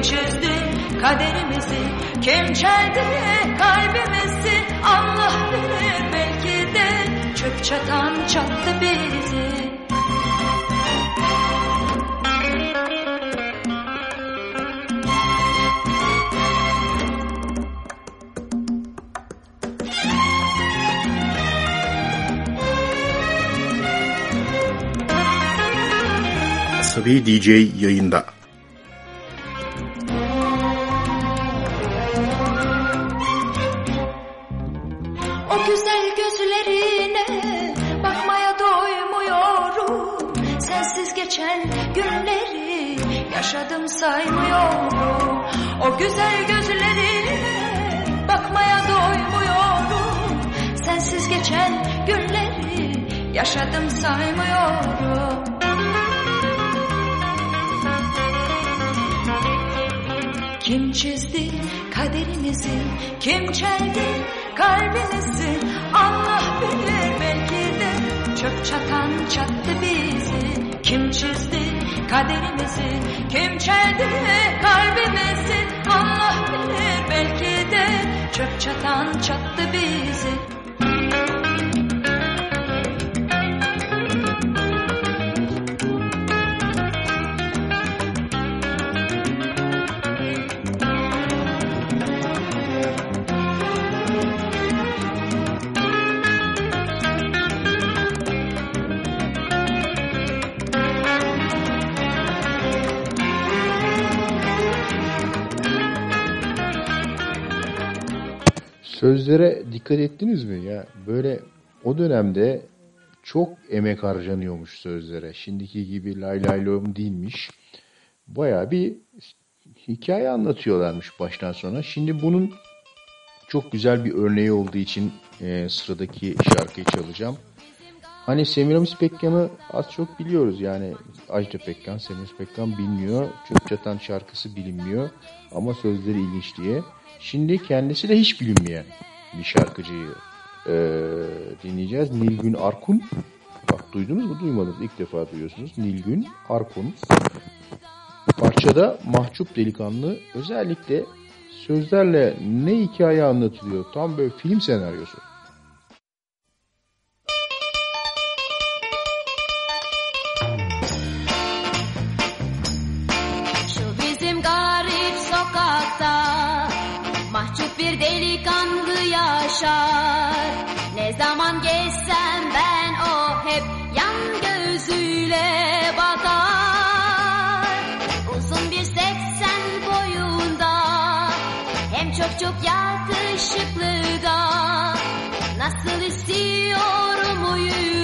Çizdi kaderimizi, kim çeldi kalbimizi? Allah bilir belki de çöp çatan çattı bizi. Asabi DJ yayında. Kaderimizi, kim çeldi sözlere dikkat ettiniz mi ya? Böyle o dönemde çok emek harcanıyormuş sözlere. Şimdiki gibi lay lay lom değilmiş. Baya bir hikaye anlatıyorlarmış baştan sona. Şimdi bunun çok güzel bir örneği olduğu için e, sıradaki şarkıyı çalacağım. Hani Semiramis Pekkan'ı az çok biliyoruz yani Ajda Pekkan, Semiramis Pekkan bilmiyor. Çöp Çatan şarkısı bilinmiyor ama sözleri ilginç diye. Şimdi kendisi de hiç bilinmeyen bir şarkıcıyı e, dinleyeceğiz. Nilgün Arkun. Bak duydunuz mu duymadınız ilk defa duyuyorsunuz. Nilgün Arkun. Parçada mahcup delikanlı özellikle sözlerle ne hikaye anlatılıyor tam böyle film senaryosu. coşar Ne zaman geçsem ben o hep yan gözüyle bakar. Uzun bir seksen boyunda Hem çok çok yakışıklı da Nasıl istiyorum uyuyor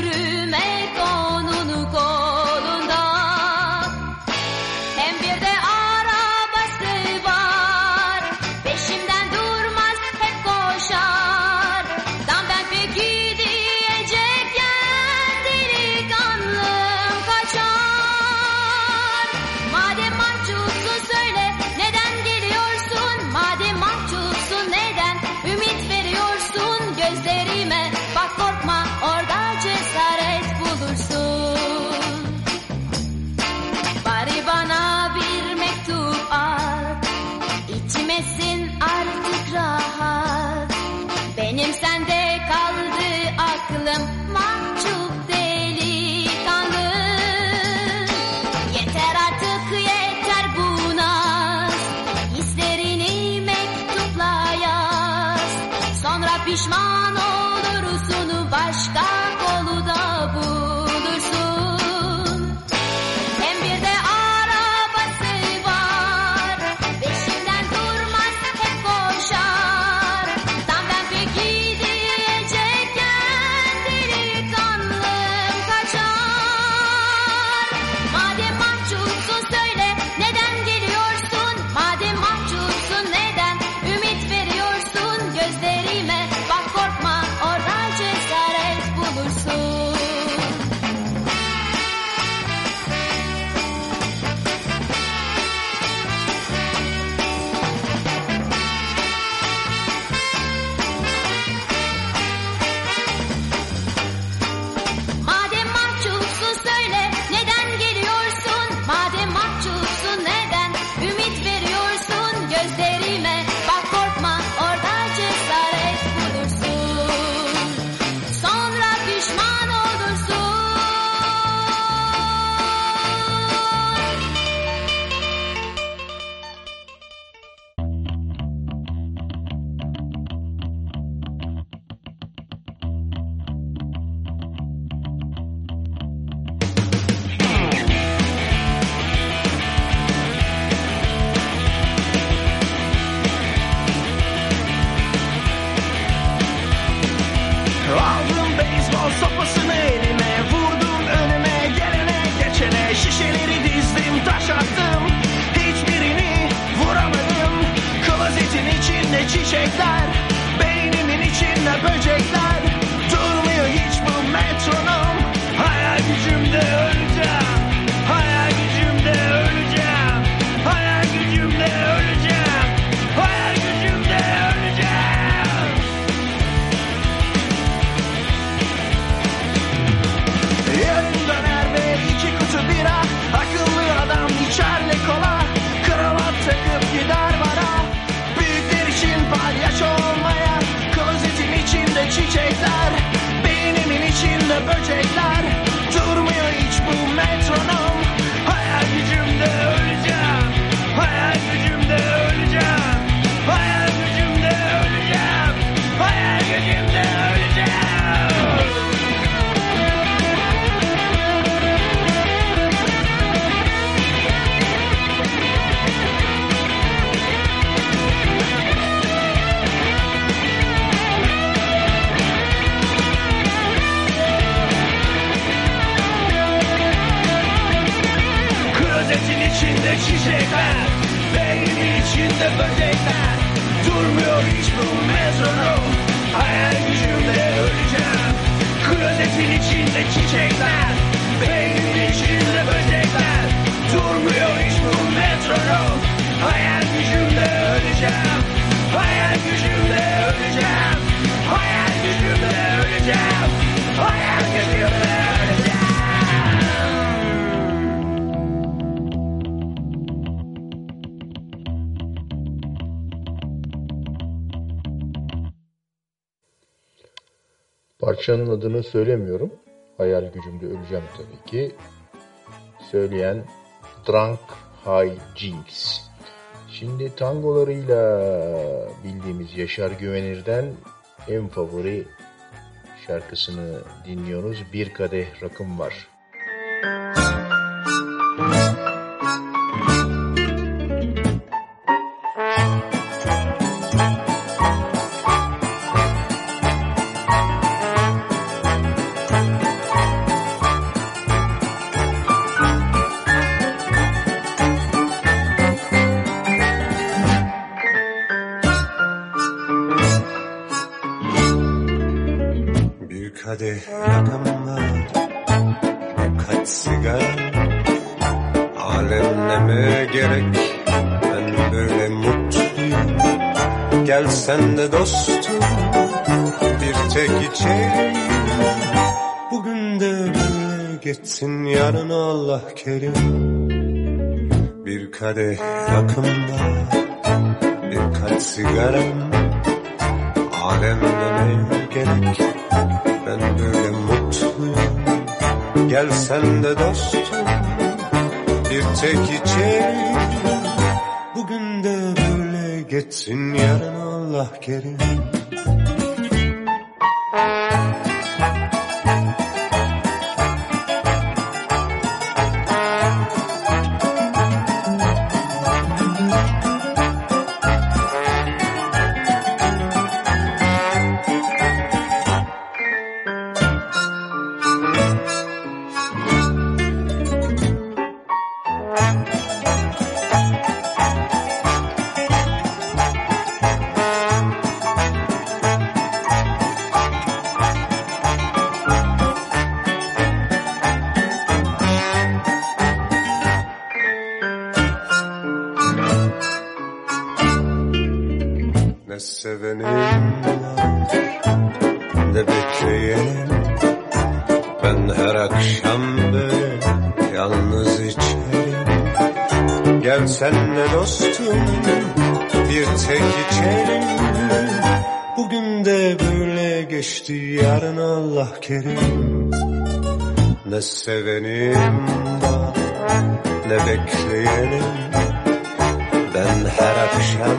adını söylemiyorum. Hayal gücümde öleceğim tabii ki. Söyleyen Drunk High Jinx. Şimdi tangolarıyla bildiğimiz Yaşar Güvenir'den en favori şarkısını dinliyoruz. Bir kadeh rakım var. Rakım var Kaç sigara? Alemleme gerek? Ben böyle mutluyum. Gel sen de dostum Bir tek içelim Bugün de böyle geçsin Yarın Allah kerim. Bir kadeh rakım var Birkaç sigaram. Alemde ne gerek Gel sen de dostum Bir tek içelim Bugün de böyle geçsin Yarın Allah kerim sevenim Ne bekleyenim Ben her akşam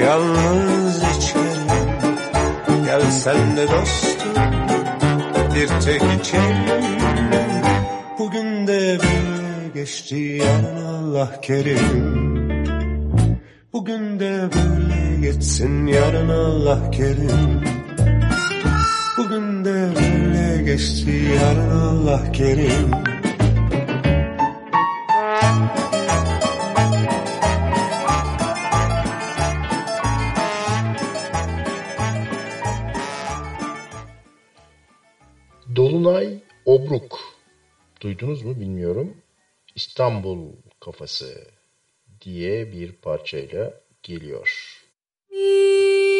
Yalnız içerim. Gel sen de dostum Bir tek içerim Bugün de böyle geçti Yarın Allah kerim İstanbul kafası diye bir parçayla geliyor. İstanbul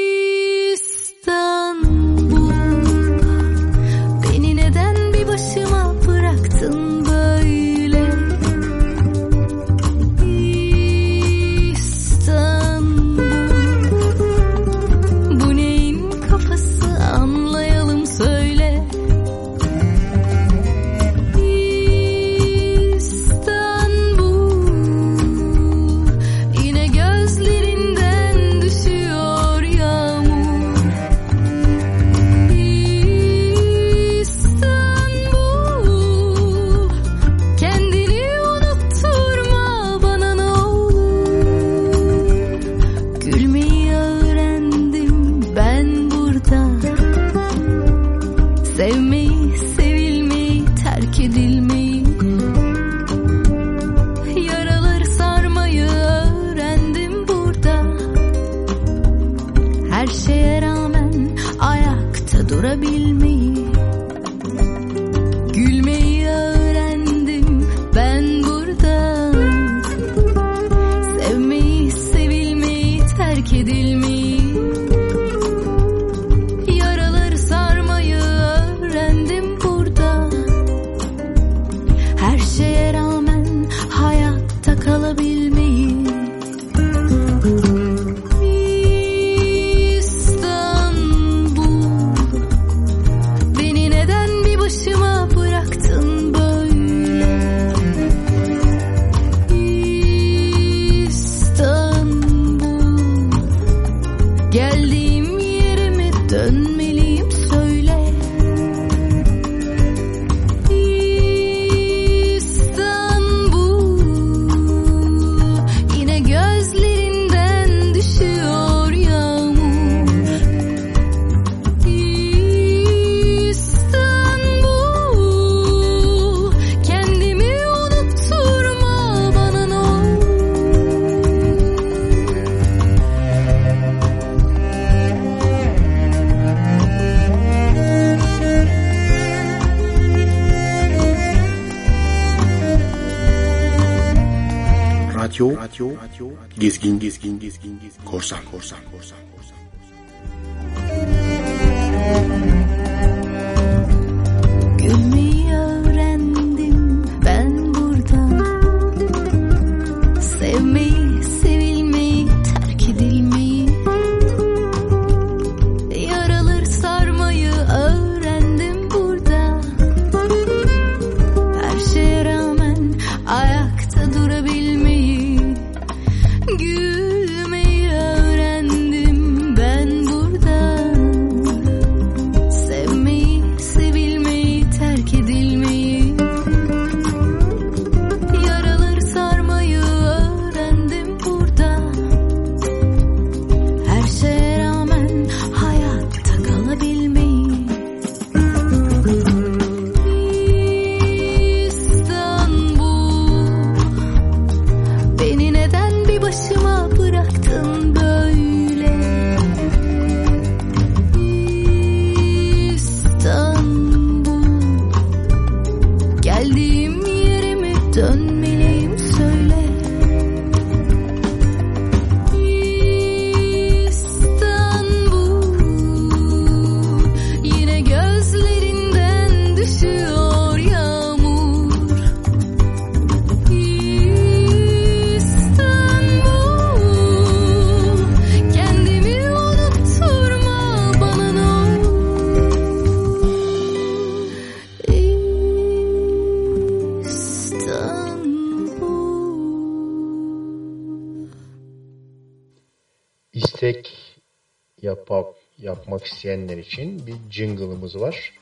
isteyenler için bir jingle'ımız var.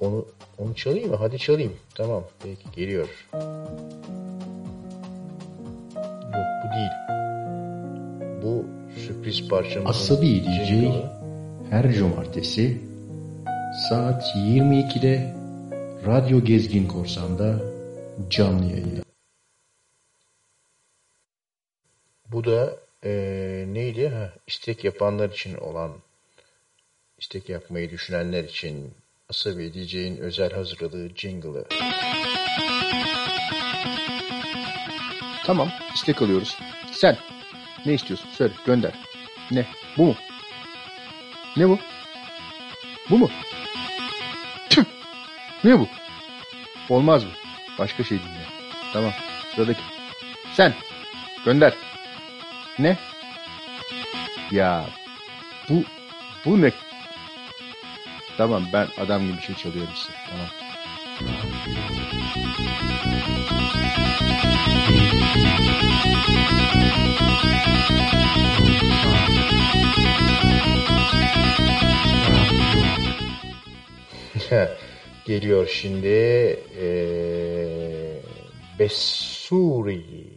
Onu onu çalayım mı? Hadi çalayım. Tamam. Peki geliyor. Yok bu değil. Bu sürpriz parçamızın Asabi DJ jingle'ı. her cumartesi saat 22'de Radyo Gezgin Korsan'da canlı yayında. Bu da eee, neydi? Ha, istek yapanlar için olan, istek yapmayı düşünenler için Asabi DJ'in özel hazırladığı jingle'ı. Tamam istek alıyoruz. Sen ne istiyorsun? Söyle gönder. Ne? Bu mu? Ne bu? Bu mu? Tüh! Ne bu? Olmaz mı? Başka şey dinle. Tamam sıradaki. Sen gönder. Ne? Ya bu bu ne? Tamam ben adam gibi bir şey çalıyorum size. Tamam. Geliyor şimdi eee Besuri.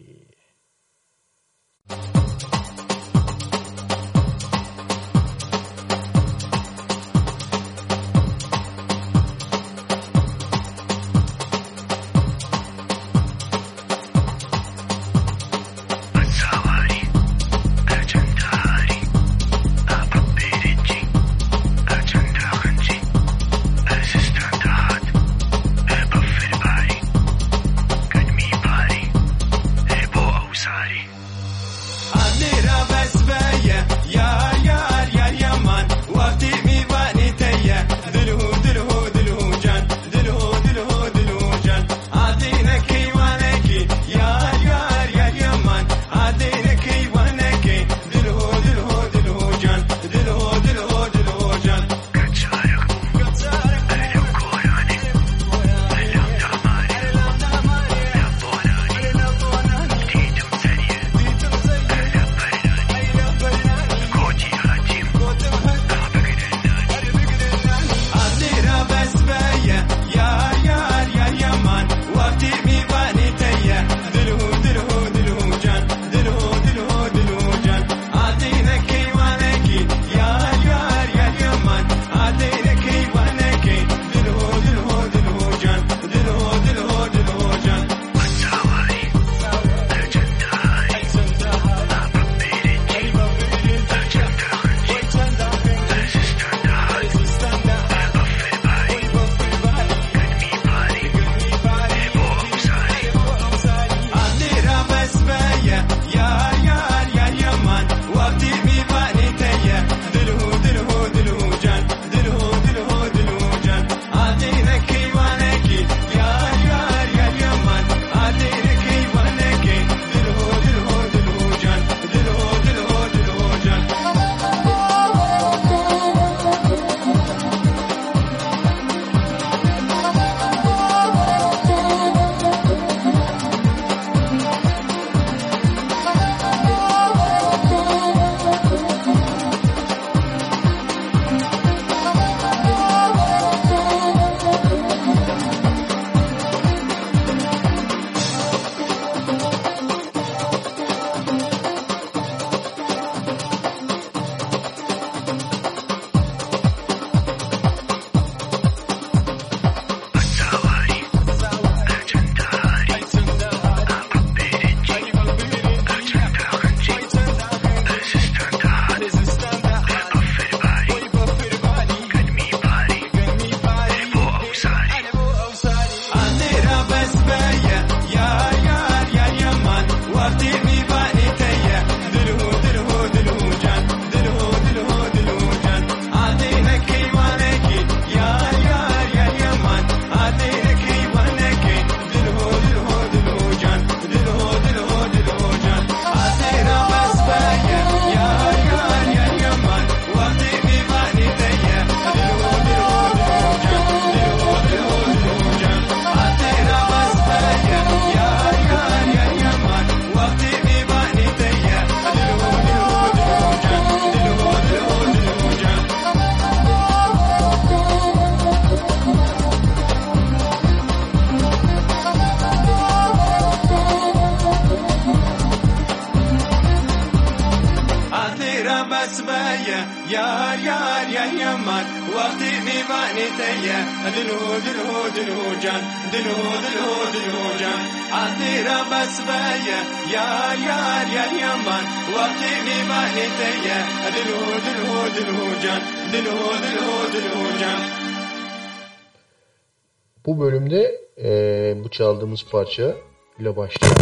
Bu bölümde e, bu çaldığımız parça ile başlıyor.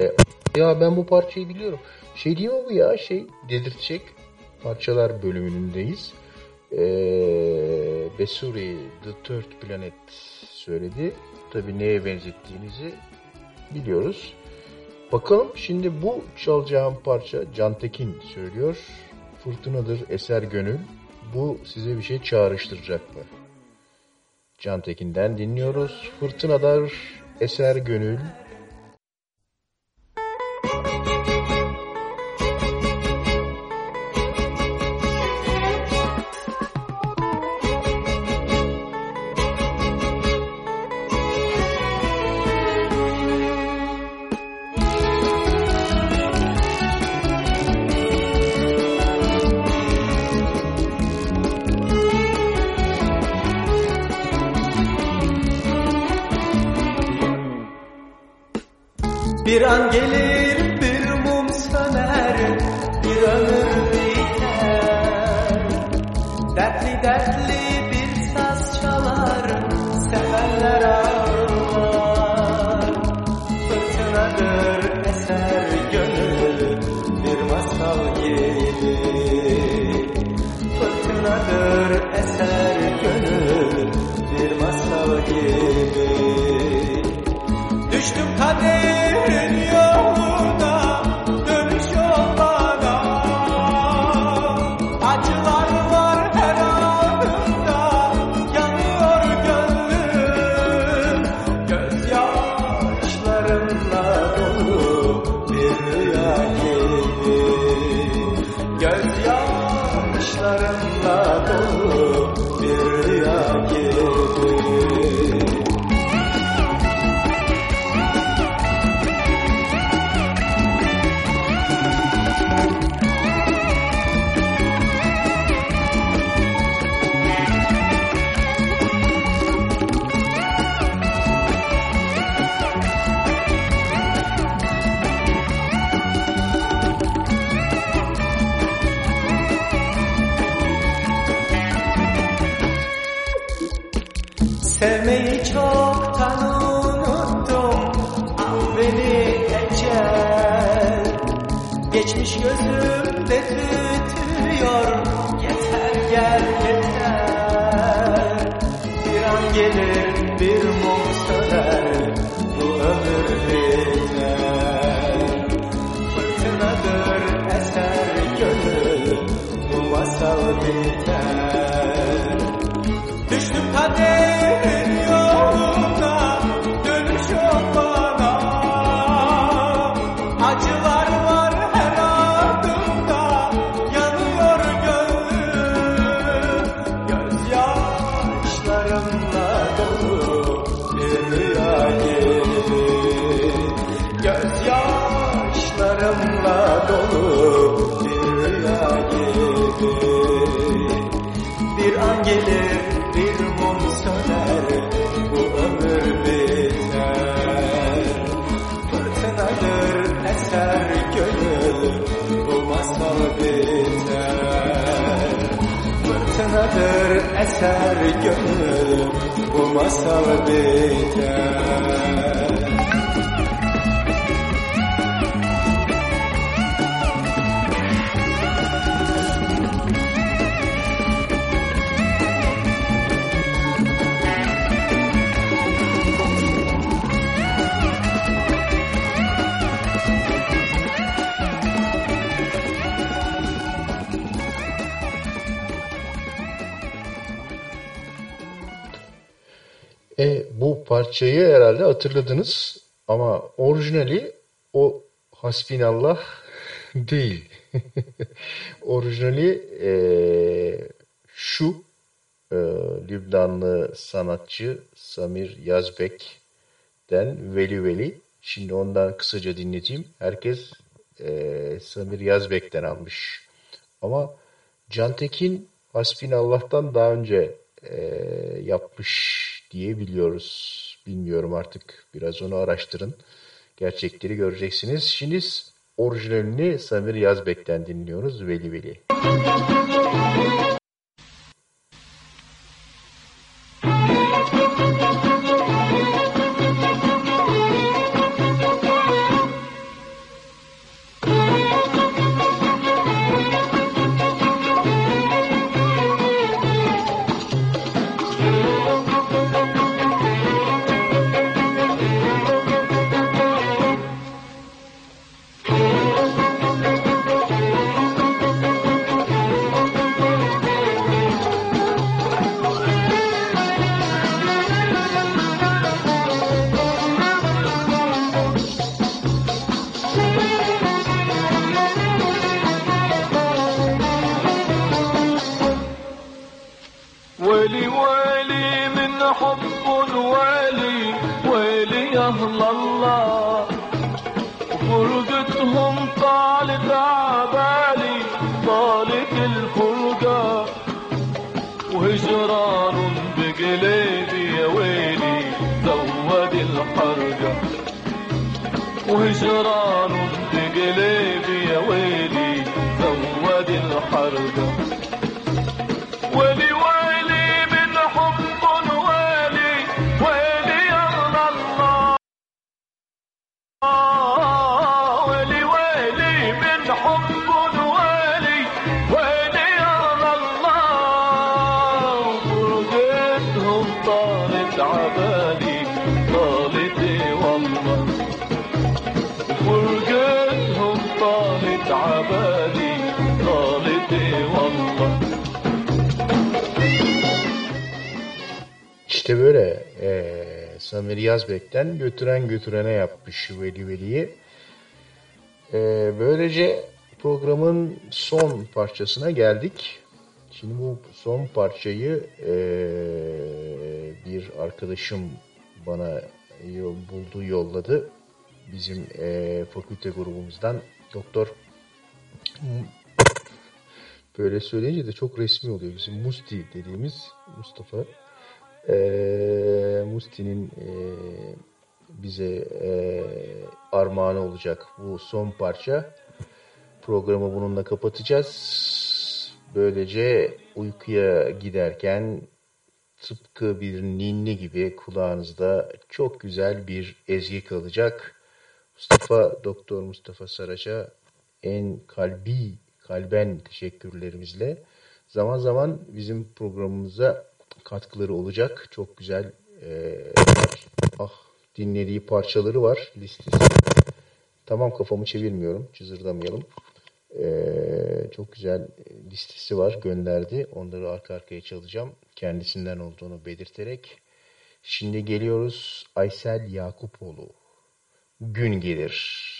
E, ya ben bu parçayı biliyorum. Şey değil mi bu ya? Şey dedirtecek parçalar bölümündeyiz. E, Besuri The Third Planet söyledi. Tabii neye benzettiğimizi biliyoruz. Bakalım şimdi bu çalacağım parça Can Tekin söylüyor. Fırtınadır eser gönül. Bu size bir şey çağrıştıracak mı? Can Tekin'den dinliyoruz. Fırtınalar eser gönül Fırtınadır eser gönül Bu masal biter parçayı herhalde hatırladınız ama orijinali o Hasbinallah değil. orijinali e, şu e, Lübnanlı sanatçı Samir Yazbek'ten Veli Veli. Şimdi ondan kısaca dinleteyim. Herkes e, Samir Yazbek'ten almış. Ama Cantekin Hasbinallah'tan daha önce e, yapmış diye biliyoruz. Bilmiyorum artık biraz onu araştırın. Gerçekleri göreceksiniz. Şimdi orijinalini Samir Yazbek'ten dinliyoruz. Veli Veli. Böyle eee Samir Yazbek'ten götüren götürene yapmış Veli Veli'yi. Eee, böylece programın son parçasına geldik. Şimdi bu son parçayı eee, bir arkadaşım bana yo- buldu yolladı. Bizim eee, fakülte grubumuzdan Doktor böyle söyleyince de çok resmi oluyor. Bizim Musti dediğimiz Mustafa Eee Musti'nin eee, bize eee armağanı olacak bu son parça. Programı bununla kapatacağız. Böylece uykuya giderken tıpkı bir ninni gibi kulağınızda çok güzel bir ezgi kalacak. Mustafa, Doktor Mustafa Saraç'a en kalbi kalben teşekkürlerimizle zaman zaman bizim programımıza katkıları olacak. Çok güzel e, ah dinlediği parçaları var listesi. Tamam kafamı çevirmiyorum. Cızırdamayalım. Ee, çok güzel listesi var gönderdi. Onları arka arkaya çalacağım. Kendisinden olduğunu belirterek. Şimdi geliyoruz Aysel Yakupoğlu. Gün gelir.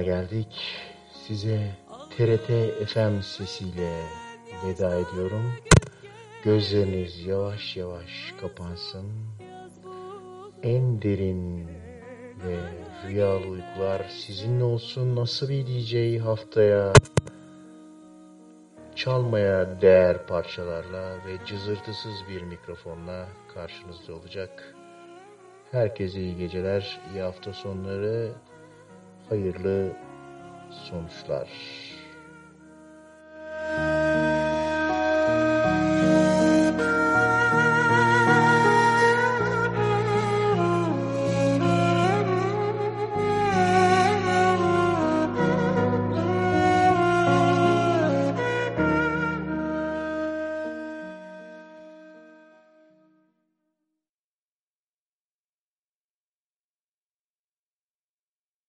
Sonuna geldik. Size TRT FM sesiyle veda ediyorum. Gözleriniz yavaş yavaş kapansın. En derin ve rüyalı uykular sizinle olsun. Nasıl bir DJ haftaya çalmaya değer parçalarla ve cızırtısız bir mikrofonla karşınızda olacak. Herkese iyi geceler, iyi hafta sonları, hayırlı sonuçlar.